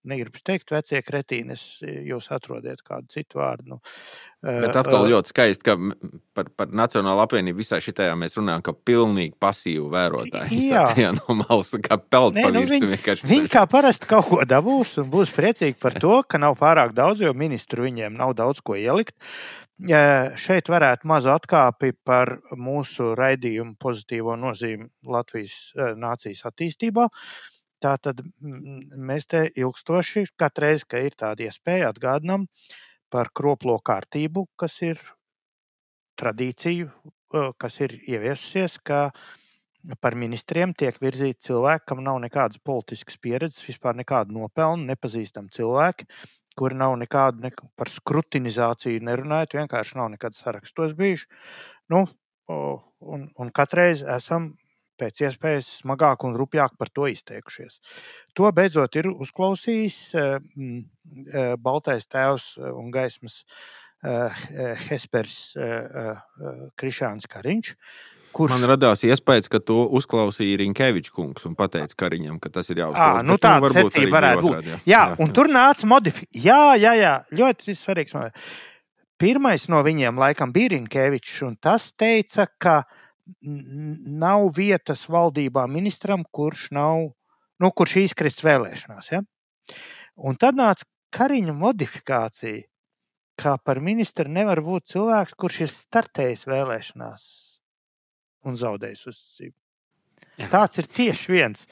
negribu teikt, vecie kretīni, jūs atrodiet kādu citu vārdu. Nu, Bet atkal uh, ļoti skaisti, ka par, par Nacionālo apvienību visā šitajā mēs runājam, ka pilnīgi pasīvu vērotāju. Jā, jā no malas, kā peld Nē, nu, viņi, viņi kā parasti kaut ko dabūs un būs priecīgi par to, ka nav pārāk daudz, jo ministru viņiem nav daudz ko ielikt. Šeit varētu mazu atkāpi par mūsu raidījumu pozitīvo nozīmi Latvijas nācijas attīstībā. Uh, Tā tad mēs te ilgstoši, katru reizi, kad ir tāda iespēja, atgādinām par kroplo kārtību, kas ir tradīciju, kas ir ieviesusies, ka par ministriem tiek virzīti cilvēki, kam nav nekādas politiskas pieredzes, vispār nekādu nopelnu, nepazīstami cilvēki, kuri nav nekādu ne par skrutinizāciju nerunājot, vienkārši nav nekad sarakstos bijuši. Nu, un, un katreiz esam pēc iespējas smagāk un rupjāk par to izteikušies. To beidzot ir uzklausījis eh, eh, Baltais tēvs un gaismas eh, Hespers Krišāns Kariņš. Kurš... Man radās iespējas, ka to uzklausīja Rinkevičs kungs un teica Kariņam, ka tas ir jāuzklausa. Nu, tāda nu, secība varētu būt. Jā, jā, jā, un tur nāca modifikācija. Jā, jā, jā, ļoti svarīgs. Pirmais no viņiem laikam bija Rinkevičs, un tas teica, ka uh, nav vietas valdībā ministram, kurš, nav, nu, kurš izkrits vēlēšanās. Ja? Un tad nāca Kariņa modifikācija, kā par ministru nevar būt cilvēks, kurš ir startējis vēlēšanās un zaudējis uzticību. Tāds ir tieši viens.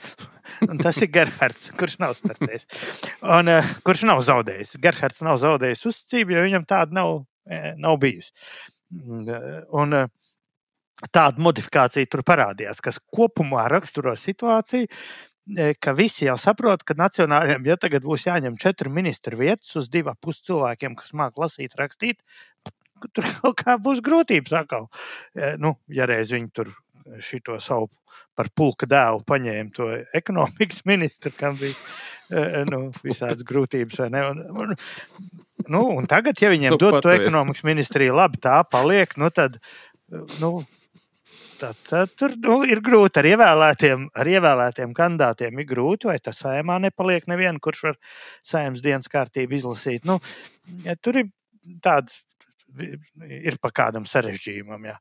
Un tas ir Gerhards, kurš nav startējis. Un, uh, kurš nav zaudējis. Gerhards nav zaudējis uzticību, jo viņam tāda nav, eh, nav bijusi. Un, uh, tāda modifikācija tur parādījās, kas kopumā raksturo situāciju, e, ka visi jau saprot, ka nacionālajiem, ja tagad būs jāņem četru ministru vietas uz divu pus cilvēkiem, kas māca lasīt, rakstīt, tur kaut kā būs grūtības atkal. E, nu, ja reiz viņi tur šito savu par pulka dēlu paņēma to ekonomikas ministru, kam bija e, nu, visādas grūtības. Un, un, nu, un tagad, ja viņiem nu, dod to ekonomikas ministriju, labi, tā paliek, nu tad. Nu, Tad, tad tur nu, ir grūti ar ievēlētiem, ar ievēlētiem kandidātiem. Ir grūti, vai tas saimā nepaliek neviena, kurš var saimnes dienas kārtību izlasīt. Nu, ja, tur ir tāds, ir pa kādam sarežģījumam. Jā.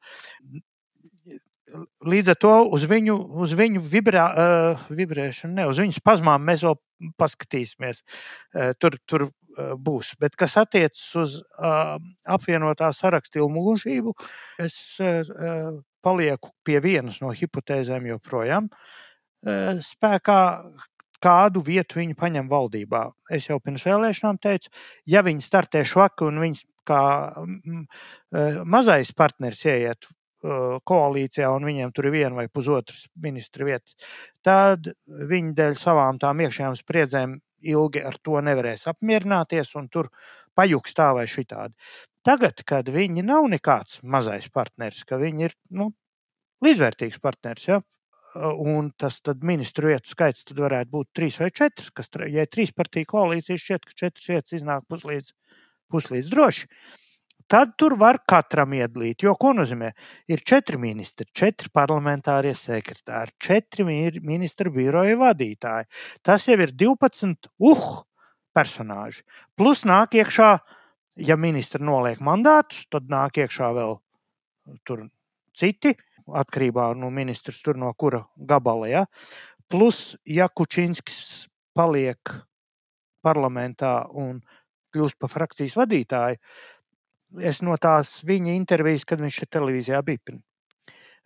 Līdz ar to uz viņu, uz viņu vibrā, uh, vibrēšanu, ne uz viņu spazmām mēs vēl paskatīsimies. Uh, tur, tur uh, būs. Bet kas attiecas uz uh, apvienotā sarakstu ilgmūžību, es uh, palieku pie vienas no hipotēzēm joprojām e, spēkā. Kādu vietu viņi paņem valdībā? Es jau pirms vēlēšanām teicu, ja viņi startē švaki un viņas kā e, mazais partneris ieiet e, koalīcijā un viņiem tur ir viena vai pusotras ministra vietas, tad viņi dēļ savām tām iekšējām spriedzēm ilgi ar to nevarēs apmierināties un tur pajuks tā vai šitādi. Tagad, kad viņi nav nekāds mazais partneris, ka viņi ir nu, līdzvērtīgs partneris, ja, un tas ministru vietu skaits varētu būt trīs vai četras, kas, ja ir trīs partiju koalīcija, šķiet, ka četras vietas iznāk puslīdz, puslīdz droši. Tad tur var katram iedalīt. Jo ko nozīmē? Ir četri ministri, četri parlamentārie sekretāri, četri ministru biroja vadītāji. Tas jau ir 12 uh, personāži. Plus nāk iekšā uh, ja ministri noliek mandātus, tad nāk iekšā vēl tur citi, atkarībā no ministrs, tur no kura gabala. Ja? Plus, ja Kučinskis paliek parlamentā un kļūst par frakcijas vadītāju, es no tās viņa intervijas, kad viņš šeit televīzijā bija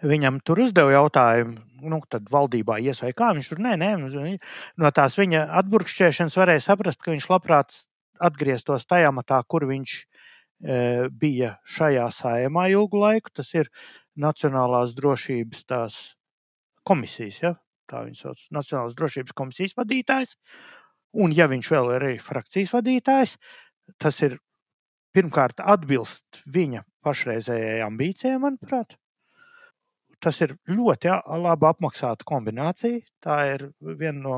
viņam tur uzdeva jautājumu, nu, tad valdībā ies vai kā. Viņš tur nē, nē, no tās viņa atburkšķēšanas varēja saprast, ka viņš labprāt atgrieztos tajā matā, kur viņš e, bija šajā sājumā ilgu laiku. Tas ir Nacionālās drošības tās komisijas, ja? tā viņa sauc, Nacionālās drošības komisijas vadītājs. Un, ja viņš vēl ir arī frakcijas vadītājs, tas ir pirmkārt atbilst viņa pašreizējai ambīcijai, manuprāt. Tas ir ļoti labi apmaksāta kombinācija. Tā ir viena no,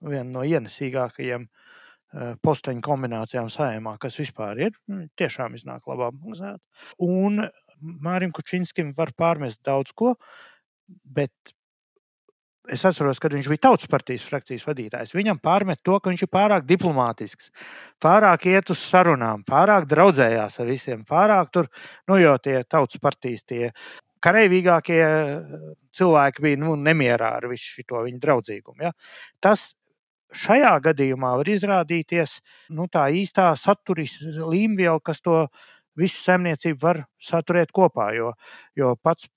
viena no ienesīgākajiem uh, posteņu kombinācijām saimā, kas vispār ir. Nu, tiešām iznāk labi apmaksāta. Un Mārim Kučinskim var pārmest daudz ko, bet Es atceros, kad viņš bija tautas partijas frakcijas vadītājs. Viņam pārmet to, ka viņš ir pārāk diplomātisks, pārāk iet uz sarunām, pārāk draudzējās ar visiem, pārāk tur, nu, jo tie tautas partijas, tie karavīgākie cilvēki bija nu, nemierā ar visu šo viņa draudzīgumu. Ja? Tas šajā gadījumā var izrādīties nu, tā īstā saturis līmviela, kas to visu saimniecību var saturēt kopā. Jo, jo pats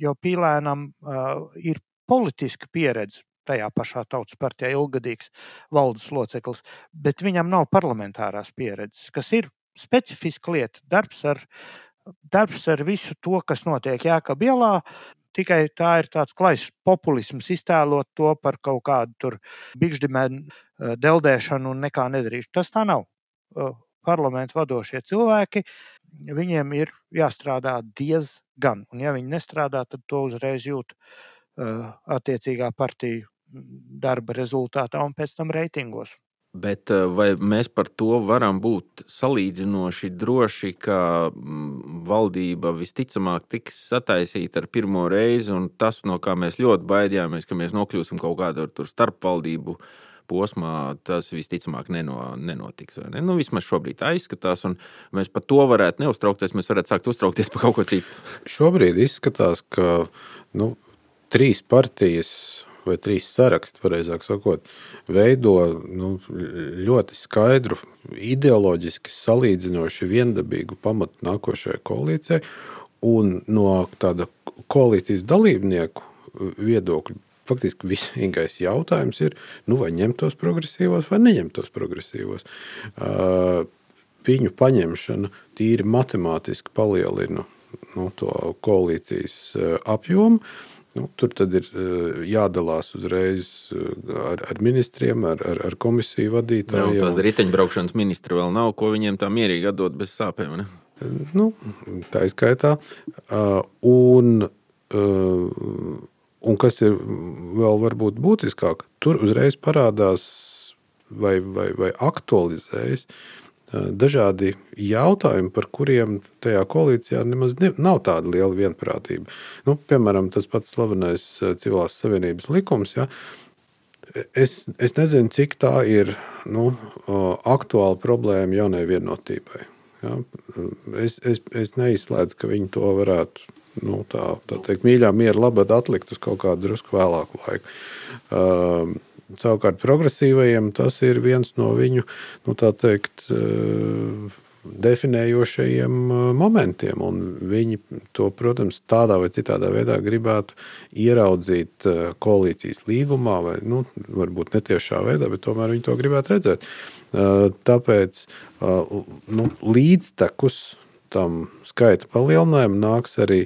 jo pīlēnam uh, ir politiska pieredze tajā pašā tautas partijā, ilgadīgs valdes loceklis, bet viņam nav parlamentārās pieredzes, kas ir specifiska lieta. Darbs ar, darbs ar visu to, kas notiek Jēkab ielā, tikai tā ir tāds klais populisms, iztēlot to par kaut kādu bikšdimēnu eh, deldēšanu un nekā nedarīšanu. Tas tā nav. Eh, parlamentu vadošie cilvēki, viņiem ir jāstrādā diezgan, un ja viņi nestrādā, tad to uzreiz jūt Eh, attiecīgā partija darba rezultātā un pēc tam reitingos. Bet eh, vai mēs par to varam būt salīdzinoši droši, ka mm, valdība visticamāk tiks sataisīta ar pirmo reizi, un tas, no kā mēs ļoti baidījāmies, ka mēs nokļūsim kaut kādā starpvaldību posmā, tas visticamāk neno, nenotiks. Ne? Nu, vismaz šobrīd tā izskatās, un mēs par to varētu neuztraukties. Mēs varētu sākt uztraukties par kaut ko citu. Šobrīd izskatās, ka nu, trīs partijas vai trīs saraksti, pareizāk sakot, veido nu, ļoti skaidru, ideoloģiski salīdzinoši viendabīgu pamatu nākošajai koalīcijai. Un no tāda koalīcijas dalībnieku viedokļa faktiski vienīgais jautājums ir, nu, vai ņemt tos progresīvos vai neņemt tos progresīvos. Uh, viņu paņemšana tīri matemātiski palielina nu, to koalīcijas apjomu. Uh, Nu, tur tad ir eh, jādalās uzreiz eh, ar, ar ministriem, ar, ar, ar komisiju vadītājiem. Jā, tāda riteņbraukšanas ministra vēl nav, ko viņiem tā mierīgi atdot bez sāpēm. Ne? Nu, tā ir skaitā. Un, un kas ir vēl varbūt būtiskāk, tur uzreiz parādās vai, vai, vai aktualizējas dažādi jautājumi, par kuriem tajā koalīcijā nemaz ne, nav tāda liela vienprātība. Nu, piemēram, tas pats slavenais civilās savienības likums. Ja, es, es nezinu, cik tā ir nu, aktuāla problēma jaunai vienotībai. Ja. Es, es, es neizslēdzu, ka viņi to varētu nu, tā, tā teikt, mīļā, miera labad atlikt uz kaut kādu drusku vēlāku laiku. Uh, Savukārt progresīvajiem tas ir viens no viņu nu, teikt, eh, definējošajiem eh, momentiem. Viņi to, protams, tādā vai citādā veidā gribētu ieraudzīt eh, koalīcijas līgumā, vai nu, varbūt netiešā veidā, bet tomēr viņi to gribētu redzēt. Tāpēc nu, līdztekus tam skaita palielinājumam nāks arī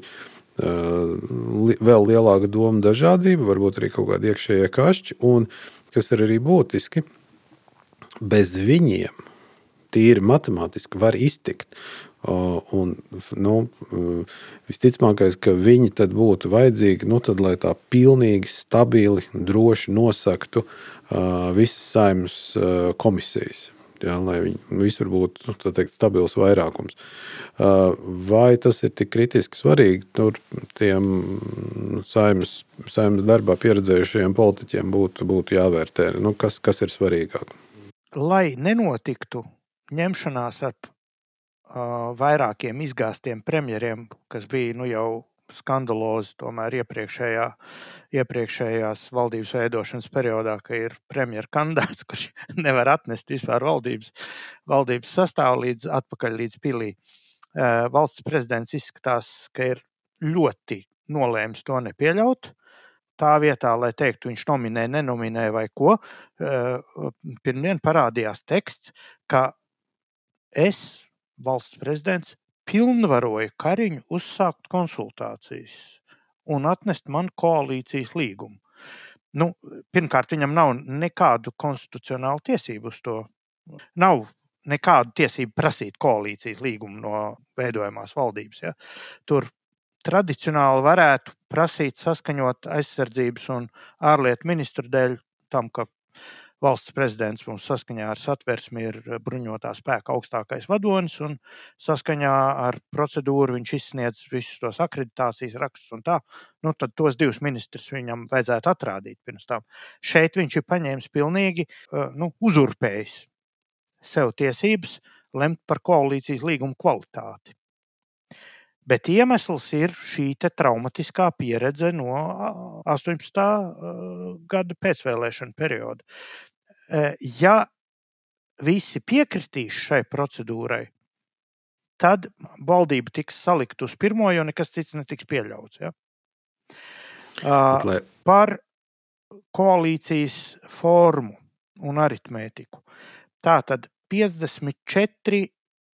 vēl lielāka doma dažādība, varbūt arī kaut kādi iekšējie kašķi. Un, kas ir arī būtiski, bez viņiem tīri matemātiski var iztikt. Un, nu, visticamākais, ka viņi tad būtu vajadzīgi, nu, tad, lai tā pilnīgi stabili, droši nosaktu uh, visas saimnes uh, komisijas jā, lai visur būtu nu, teikt, stabils vairākums. Uh, vai tas ir tik kritiski svarīgi? Tur tiem nu, saimnes, saimnes darbā pieredzējušajiem politiķiem būtu, būtu jāvērtē, nu, kas, kas ir svarīgāk. Lai nenotiktu ņemšanās ar uh, vairākiem izgāztiem premjeriem, kas bija nu, jau skandalozi tomēr iepriekšējā, iepriekšējās valdības veidošanas periodā, ka ir premjeras kandidāts, kurš nevar atnest vispār valdības, valdības sastāvu līdz atpakaļ līdz pilī. Valsts prezidents izskatās, ka ir ļoti nolēmis to nepieļaut. Tā vietā, lai teiktu, viņš nominē, nenominē vai ko, pirmdien parādījās teksts, ka es, valsts prezidents, pilnvaroju Kariņu uzsākt konsultācijas un atnest man koalīcijas līgumu. Nu, pirmkārt, viņam nav nekādu konstitucionālu tiesību uz to. Nav nekādu tiesību prasīt koalīcijas līgumu no veidojamās valdības. Ja. Tur tradicionāli varētu prasīt saskaņot aizsardzības un ārlietu ministru dēļ tam, ka valsts prezidents mums saskaņā ar satversmi ir bruņotā spēka augstākais vadonis, un saskaņā ar procedūru viņš izsniedz visus tos akreditācijas rakstus un tā. Nu, tad tos divus ministrus viņam vajadzētu atrādīt pirms tam. Šeit viņš ir paņēmis pilnīgi nu, uzurpējis sev tiesības lemt par koalīcijas līgumu kvalitāti. Bet iemesls ir šī traumatiskā pieredze no 18. gada pēcvēlēšana perioda. Ja visi piekritīs šai procedūrai, tad valdība tiks salikt uz pirmo, jo nekas cits netiks pieļauts. Ja? Bet, lai... Par koalīcijas formu un aritmētiku. Tā tad 54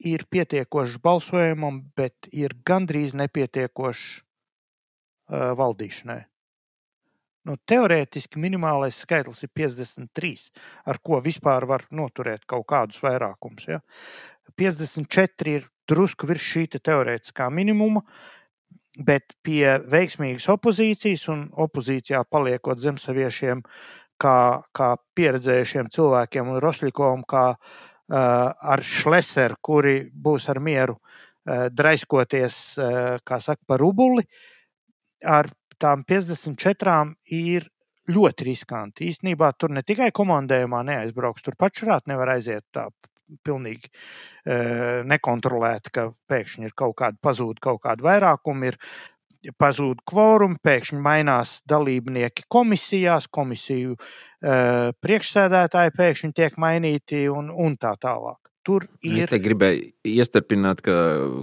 ir pietiekošs balsojumam, bet ir gandrīz nepietiekošs uh, valdīšanai. Nu, teorētiski minimālais skaitlis ir 53, ar ko vispār var noturēt kaut kādus vairākumus. Ja? 54 ir drusku virs šī te teorētiskā minimuma, bet pie veiksmīgas opozīcijas un opozīcijā paliekot zemsaviešiem, kā, kā pieredzējušiem cilvēkiem un Rosļikovam, kā uh, ar šleseru, kuri būs ar mieru eh, draiskoties, eh, kā saka, par rubuli, ar tām 54 ir ļoti riskanti. Īsnībā tur ne tikai komandējumā neaizbrauks, tur pašrāt nevar aiziet tā pilnīgi nekontrolēti, ka pēkšņi ir kaut kāda pazūd, kaut kāda vairākuma, ir pazūd kvorumi, pēkšņi mainās dalībnieki komisijās, komisiju uh, priekšsēdētāji pēkšņi tiek mainīti un, un tā tālāk. Tur ir. Es te gribēju iestarpināt, ka,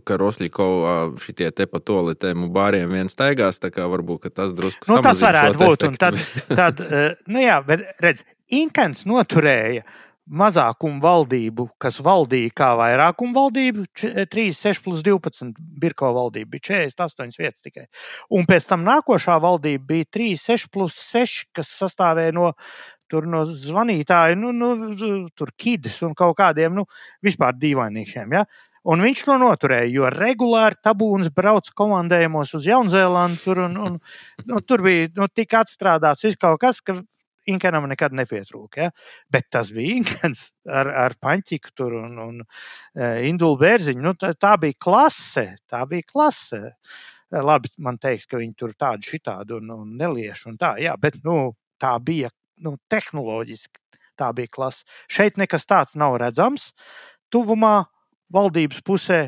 ka Rosļikovā šitie te pa toaletēm un bāriem viens staigās, tā kā varbūt tas drusku. Nu, tas varētu būt, efektu. un tad, tad uh, nu jā, bet redz, Inkens noturēja uh, mazākumu valdību, kas valdīja kā vairākumu valdību, 3, 6 plus 12 Birko valdība bija 48 vietas tikai. Un pēc tam nākošā valdība bija 3, 6 plus 6, kas sastāvēja no, no zvanītāju, nu, nu, tur kidis un kaut kādiem nu, vispār dīvainīšiem. Ja? Un viņš to noturēja, jo regulāri tabūns brauca komandējumos uz Jaunzēlandu. Tur, un, un, nu, tur bija nu, tik atstrādāts viss kaut kas, ka Inkenam nekad nepietrūka. Ja? Bet tas bija Inkens ar, ar Paņķiku tur un, un uh, Indulu Bērziņu. Nu, tā, tā bija klase. Tā bija klase. E, labi, man teiks, ka viņi tur tādu šitādu un, un neliešu un tā, jā, bet nu, tā bija nu, tehnoloģiski. Tā bija klase. Šeit nekas tāds nav redzams. Tuvumā valdības pusē,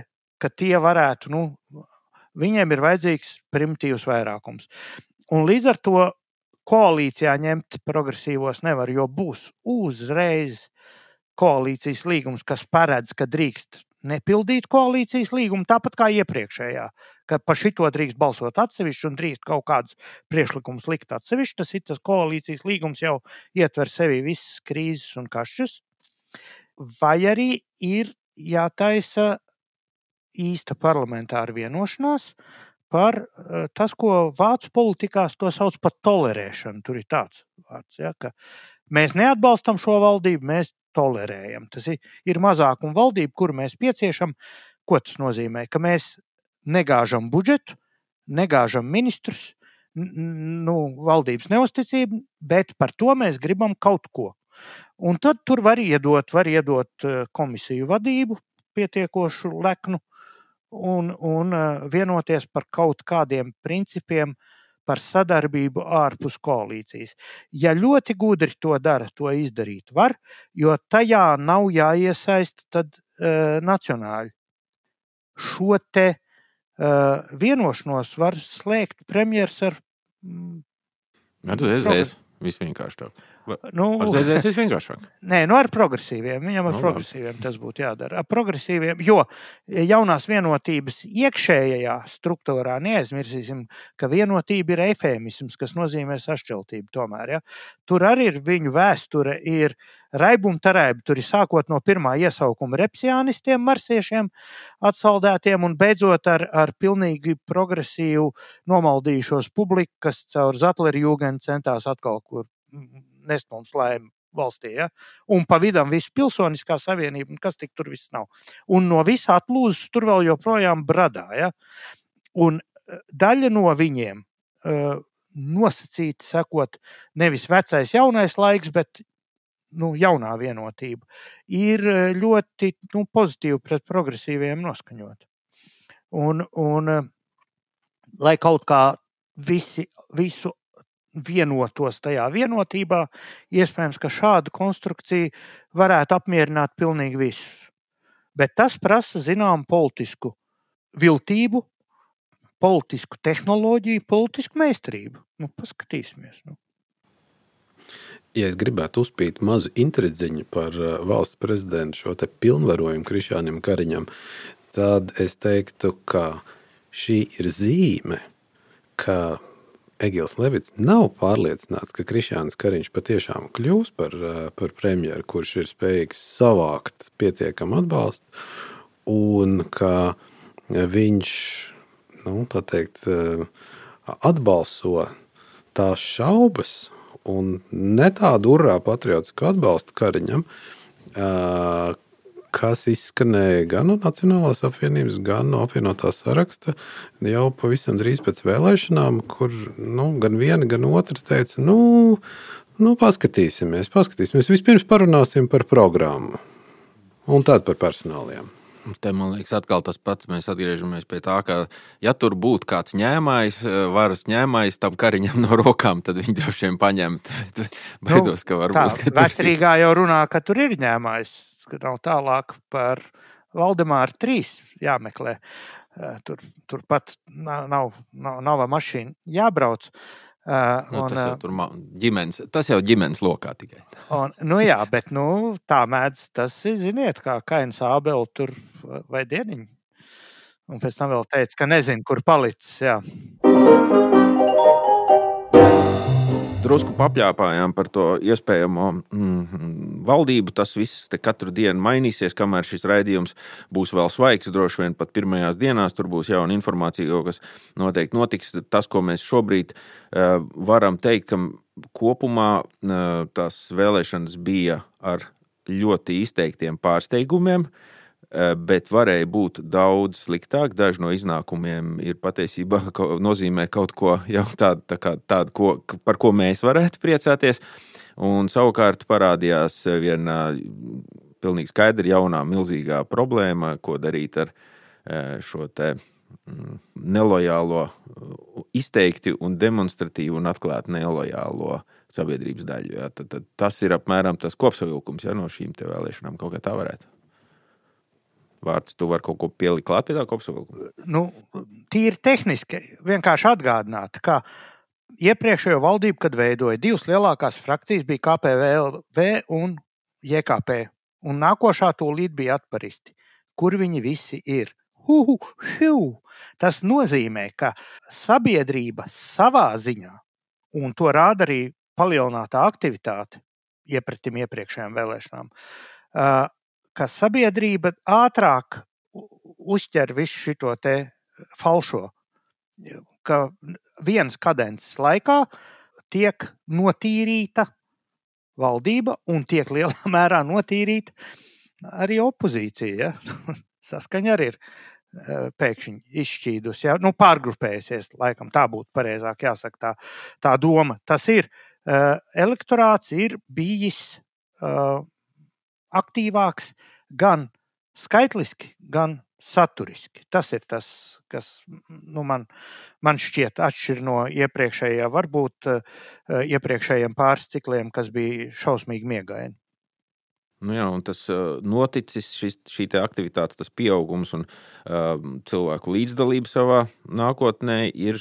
ka tie varētu, nu, viņiem ir vajadzīgs primitīvs vairākums. Un līdz ar to koalīcijā ņemt progresīvos nevar, jo būs uzreiz koalīcijas līgums, kas paredz, ka drīkst nepildīt koalīcijas līgumu, tāpat kā iepriekšējā, ka par šito drīkst balsot atsevišķi un drīkst kaut kādus priekšlikumus likt atsevišķi. Tas ir tas koalīcijas līgums, jau ietver sevi visas krīzes un kašķus. Vai arī ir jātaisa īsta parlamentāra vienošanās, uh, par eh, tas, ko vācu politikās to sauc par tolerēšanu. Tur ir tāds vārds, ja, ka mēs neatbalstam šo valdību, mēs tolerējam. Tas ir, ir mazākuma valdība, kuru mēs pieciešam. Ko tas nozīmē? Ka mēs negāžam budžetu, negāžam ministrus, nu, valdības neusticību, bet par to mēs gribam kaut ko. Un tad tur var iedot, var iedot eh, komisiju vadību, pietiekošu leknu, un, un eh, vienoties par kaut kādiem principiem, par sadarbību ārpus koalīcijas. Ja ļoti gudri to dara, to izdarīt var, jo tajā nav jāiesaista tad uh, nacionāļi. Šo te uh, vienošanos var slēgt premjeras ar. Mm, Redzēs, visvienkāršāk. Nu, Ar ZZS visvienkāršāk. Nē, nu ar progresīviem. Viņam ar Nu, progresīviem tas būtu jādara. Ar progresīviem, jo jaunās vienotības iekšējā struktūrā neaizmirsīsim, ka vienotība ir efēmisms, kas nozīmē sašķeltību. Tomēr, ja? Tur arī ir viņu vēsture, ir raibumtarēba. Tur ir sākot no pirmā iesaukuma repsiānistiem, marsiešiem, atsaldētiem un beidzot ar, ar pilnīgi progresīvu nomaldījušos publiku, kas caur Zatleru jūgenu centās atkal kur nest mums laimi valstī. Ja? Un pa vidam viss pilsoniskā savienība, kas tik tur viss nav. Un no visa atlūzas tur vēl joprojām bradā. Ja? Un daļa no viņiem uh, nosacīti sakot, nevis vecais, jaunais laiks, bet nu, jaunā vienotība, ir ļoti nu, pozitīvi pret progresīviem noskaņot. Un, un, lai kaut kā visi, visu vienotos tajā vienotībā, iespējams, ka šāda konstrukcija varētu apmierināt pilnīgi visus. Bet tas prasa zināmu politisku viltību, politisku tehnoloģiju, politisku meistarību. Nu, paskatīsimies. Nu. Ja es gribētu uzpīt mazu intridziņu par valsts prezidentu šo pilnvarojumu Krišānam Kariņam, tad es teiktu, ka šī ir zīme, ka Egils Levits nav pārliecināts, ka Krišāns Kariņš patiešām kļūs par, eh, par premjeru, kurš ir spējīgs savākt pietiekamu atbalstu, un ka viņš nu, teikt, eh, atbalso tās šaubas un ne tādu urā patriotisku atbalstu Kariņam, eh, kas izskanēja gan no Nacionālās apvienības, gan no apvienotā saraksta jau pavisam drīz pēc vēlēšanām, kur nu, gan viena, gan otra teica, nu, nu paskatīsimies, paskatīsimies. Vispirms parunāsim par programmu un tad par personāliem. Te man liekas, atkal tas pats. Mēs atgriežamies pie tā, ka, ja tur būtu kāds ņēmājs, varas ņēmājs tam kariņam no rokām, tad viņi droši vien paņemt. Baidos, ka varbūt. Tā, vecrīgā jau runā, ka tur ir ņēmājs nav tālāk par Valdemāru 3 jāmeklē. Tur, turpat nav, nav, nav, nav mašīna jābrauc. Uh, nu, un, tas, jau tur ģimenes, tas jau ģimenes lokā tikai. Un, nu jā, bet nu, tā mēdz tas ir, ziniet, kā Kains Ābeli tur vai dieniņi. Un pēc tam vēl teica, ka nezinu, kur palicis. Jā drusku papļāpājām par to iespējamo mm, valdību. Tas viss katru dienu mainīsies, kamēr šis raidījums būs vēl svaigs. Droši vien pat pirmajās dienās tur būs jauna informācija, kas noteikti notiks. Tas, ko mēs šobrīd uh, varam teikt, ka kopumā uh, tās vēlēšanas bija ar ļoti izteiktiem pārsteigumiem. Uh, bet varēja būt daudz sliktāk. Daži no iznākumiem ir patiesībā nozīmē kaut ko tādu, tā kā, tādu ko, par ko mēs varētu priecāties. Un savukārt parādījās viena pilnīgi skaidra, jaunā, milzīgā problēma, ko darīt ar eh, šo te mm, nelojālo, izteikti un demonstratīvu un atklāti nelojālo sabiedrības daļu. Ja? Tad, tad tas ir apmēram tas kopsavilkums ja, no šīm vēlēšanām. Kaut kā tā varētu vārds. Tu vari kaut ko pielikt klāt pie tā kopsavilkuma? Nu, tīri tehniski vienkārši atgādināt, ka iepriekšējo valdību, kad veidoja divas lielākās frakcijas, bija KPVLV un JKP. Un nākošā tūlīt bija atparisti. Kur viņi visi ir? Uhu, hiu. Tas nozīmē, ka sabiedrība savā ziņā, un to rāda arī palielinātā aktivitāte iepratim iepriekšējām vēlēšanām, ka sabiedrība ātrāk uztver visu šo falšo, ka vienas kadences laikā tiek notīrīta valdība un tiek lielā mērā notīrīta arī opozīcija. Ja? Saskaņa arī ir e, pēkšņi izšķīdusi, ja? nu, pārgrupējusies. Laikam tā būtu pareizāk jāsaka, tā, tā doma. Tas ir. E, elektorāts ir bijis aktīvāks gan skaitliski, gan saturiski. Tas ir tas, kas nu, man, man šķiet atšķir no iepriekšējā, varbūt uh, iepriekšējiem pāris cikliem, kas bija šausmīgi miegaini. Nu jā, tas uh, noticis, šis, šī aktivitāte, tas pieaugums un uh, cilvēku līdzdalība savā nākotnē ir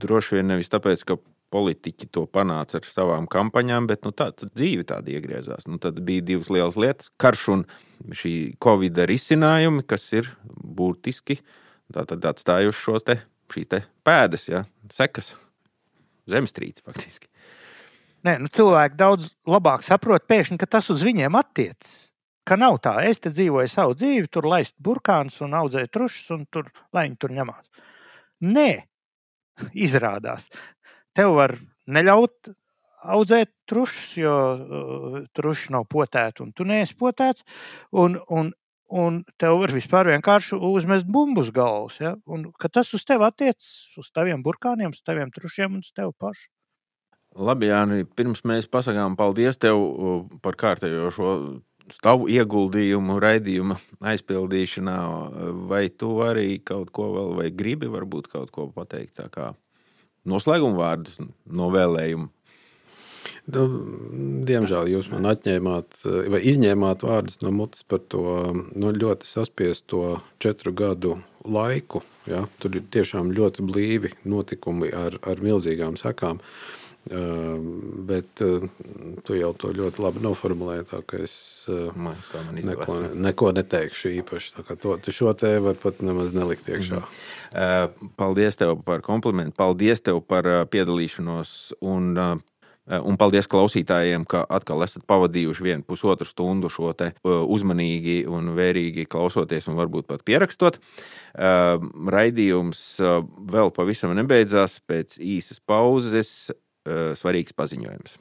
droši vien nevis tāpēc, ka politiķi to panāca ar savām kampaņām, bet nu, tā dzīve tāda iegriezās. Nu, tad bija divas lielas lietas - karš un šī covid risinājumi, kas ir būtiski atstājuši šos te, te pēdas, ja, sekas, zemestrīces faktiski. Nē, nu, cilvēki daudz labāk saprot, pēkšņi, ka tas uz viņiem attiecas. Ka nav tā, es te dzīvoju savu dzīvi, tur laist burkānus un audzēju trušus, un tur, lai viņi tur ņemās. Nē, izrādās, tev var neļaut audzēt trušus, jo uh, truši nav potēti un tu neesi potēts. Un, un, un tev var vispār vienkārši uzmest bumbu uz galvas. Ja? Un, tas uz tevi attiecas, uz taviem burkāniem, uz taviem trušiem un uz tevi pašu. Labi, Jāni, pirms mēs pasakām paldies tev uh, par kārtējo šo tavu ieguldījumu raidījuma aizpildīšanā, vai tu arī kaut ko vēl, vai gribi varbūt kaut ko pateikt? Tā kā noslēguma vārdus no vēlējuma. Nu, diemžēl jūs man atņēmāt, vai izņēmāt vārdus no mutes par to nu, ļoti saspiesto četru gadu laiku. Ja? Tur ir tiešām ļoti blīvi notikumi ar, ar milzīgām sekām. Bet tu jau to ļoti labi noformulēji. Tā, es man, man neko, neko neteikšu īpaši. To, šo te var pat nemaz nelikt iekšā. Mm. Eh, paldies tev par komplimentu, paldies tev par eh, piedalīšanos. Un, eh, Un paldies klausītājiem, ka atkal esat pavadījuši vienu pusotru stundu šo uzmanīgi un vērīgi klausoties, un varbūt pat pierakstot. Raidījums vēl pavisam nebeidzās. Pēc īsas pauzes svarīgs paziņojums.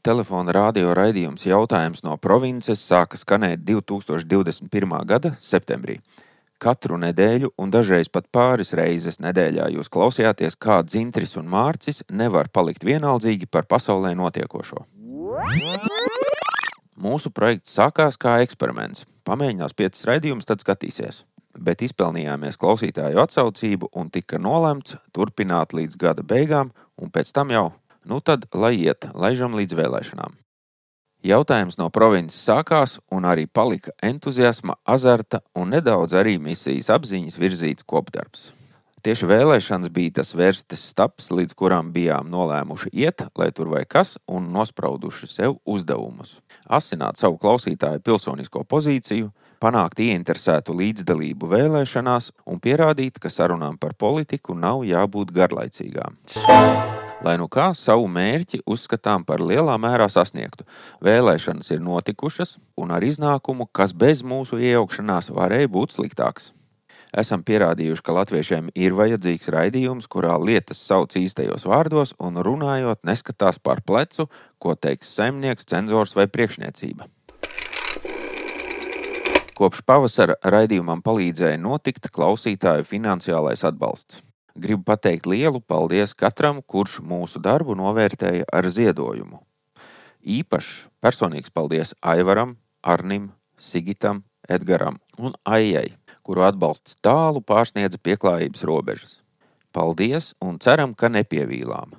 Telefona radio raidījums jautājums no provinces sāka skanēt 2021. gada septembrī. Katru nedēļu, un dažreiz pat pāris reizes nedēļā, jūs klausījāties, kā Dzintris un Mārcis nevar palikt vienaldzīgi par pasaulē notiekošo. Mūsu projekts sākās kā eksperiments. Pamēģinās piecas raidījumus, tad skatīsies. Bet izpelnījāmies klausītāju atsaucību un tika nolemts turpināt līdz gada beigām, un pēc tam jau Nu tad, lai iet, laižam līdz vēlēšanām. Jautājums no provinces sākās un arī palika entuziasma, azarta un nedaudz arī misijas apziņas virzīts kopdarbs. Tieši vēlēšanas bija tas vērstes staps, līdz kurām bijām nolēmuši iet, lai tur vai kas, un nosprauduši sev uzdevumus. Asināt savu klausītāju pilsonisko pozīciju, panākt ieinteresētu līdzdalību vēlēšanās un pierādīt, ka sarunām par politiku nav jābūt garlaicīgām lai nu kā savu mērķi uzskatām par lielā mērā sasniegtu. Vēlēšanas ir notikušas, un ar iznākumu, kas bez mūsu iejaukšanās varēja būt sliktāks. Esam pierādījuši, ka latviešiem ir vajadzīgs raidījums, kurā lietas sauc īstajos vārdos un runājot, neskatās par plecu, ko teiks saimnieks, cenzors vai priekšniecība. Kopš pavasara raidījumam palīdzēja notikt klausītāju finansiālais atbalsts. Gribu pateikt lielu paldies katram, kurš mūsu darbu novērtēja ar ziedojumu. Īpašs personīgs paldies Aivaram, Arnim, Sigitam, Edgaram un Aijai, kuru atbalsts tālu pārsniedza pieklājības robežas. Paldies un ceram, ka nepievīlām.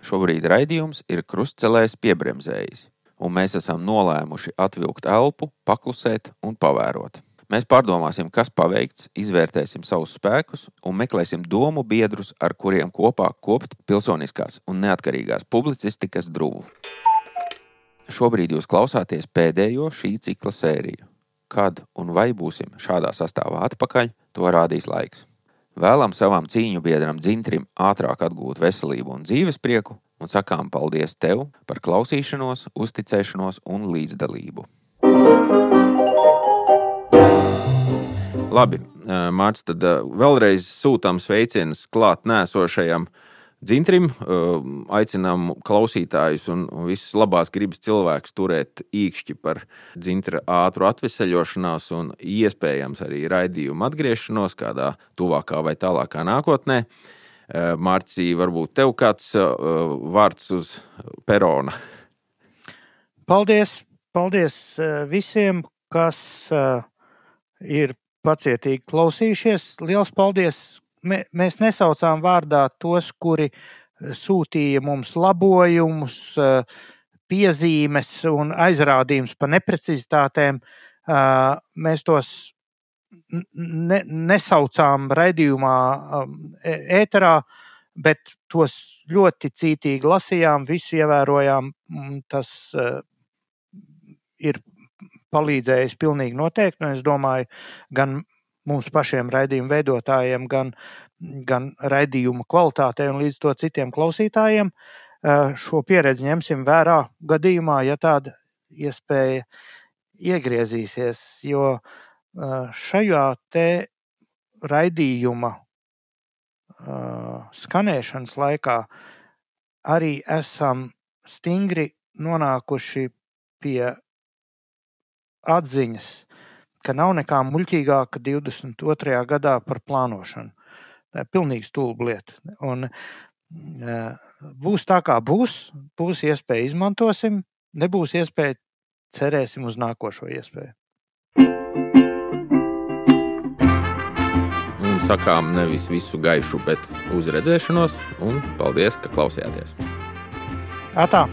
Šobrīd raidījums ir krustcelēs piebremzējis, un mēs esam nolēmuši atvilkt elpu, paklusēt un pavērot. Mēs pārdomāsim, kas paveikts, izvērtēsim savus spēkus un meklēsim domu biedrus, ar kuriem kopā kopt pilsoniskās un neatkarīgās publicistikas drūvu. Šobrīd jūs klausāties pēdējo šī cikla sēriju. Kad un vai būsim šādā sastāvā atpakaļ, to rādīs laiks. Vēlam savam cīņu biedram Dzintrim ātrāk atgūt veselību un dzīves prieku, un sakām paldies tev par klausīšanos, uzticēšanos un līdzdalību. Labi, Mārcis, tad vēlreiz sūtām sveicienus klāt nēsošajam dzintrim. Aicinām klausītājus un visas labās gribas cilvēkus turēt īkšķi par dzintra ātru atvesaļošanās un iespējams arī raidījumu atgriešanos kādā tuvākā vai tālākā nākotnē. Mārcija, varbūt tev kāds vārds uz perona? Paldies! Paldies visiem, kas ir pacietīgi klausījušies. Liels paldies! Mēs nesaucām vārdā tos, kuri eh, sūtīja mums labojumus, eh, piezīmes un aizrādījumus par neprecizitātēm. Eh, mēs tos ne, nesaucām raidījumā, ēterā, bet tos ļoti cītīgi lasījām, visu ievērojām. Tas ir palīdzējis pilnīgi noteikti. Es domāju, gan mums pašiem raidījumu veidotājiem, gan, gan raidījuma kvalitātei un līdz to citiem klausītājiem šo pieredzi ņemsim vērā gadījumā, ja tāda iespēja iegriezīsies. Jo šajā te raidījuma skanēšanas laikā arī esam stingri nonākuši pie atziņas, ka nav nekā muļķīgāka 22. gadā par plānošanu. Tā ir pilnīgi stulba lieta. Un, būs tā, kā būs, būs iespēja izmantosim, nebūs iespēja, cerēsim uz nākošo iespēju. Sakām nevis visu gaišu, bet uz redzēšanos, un paldies, ka klausījāties. Atā!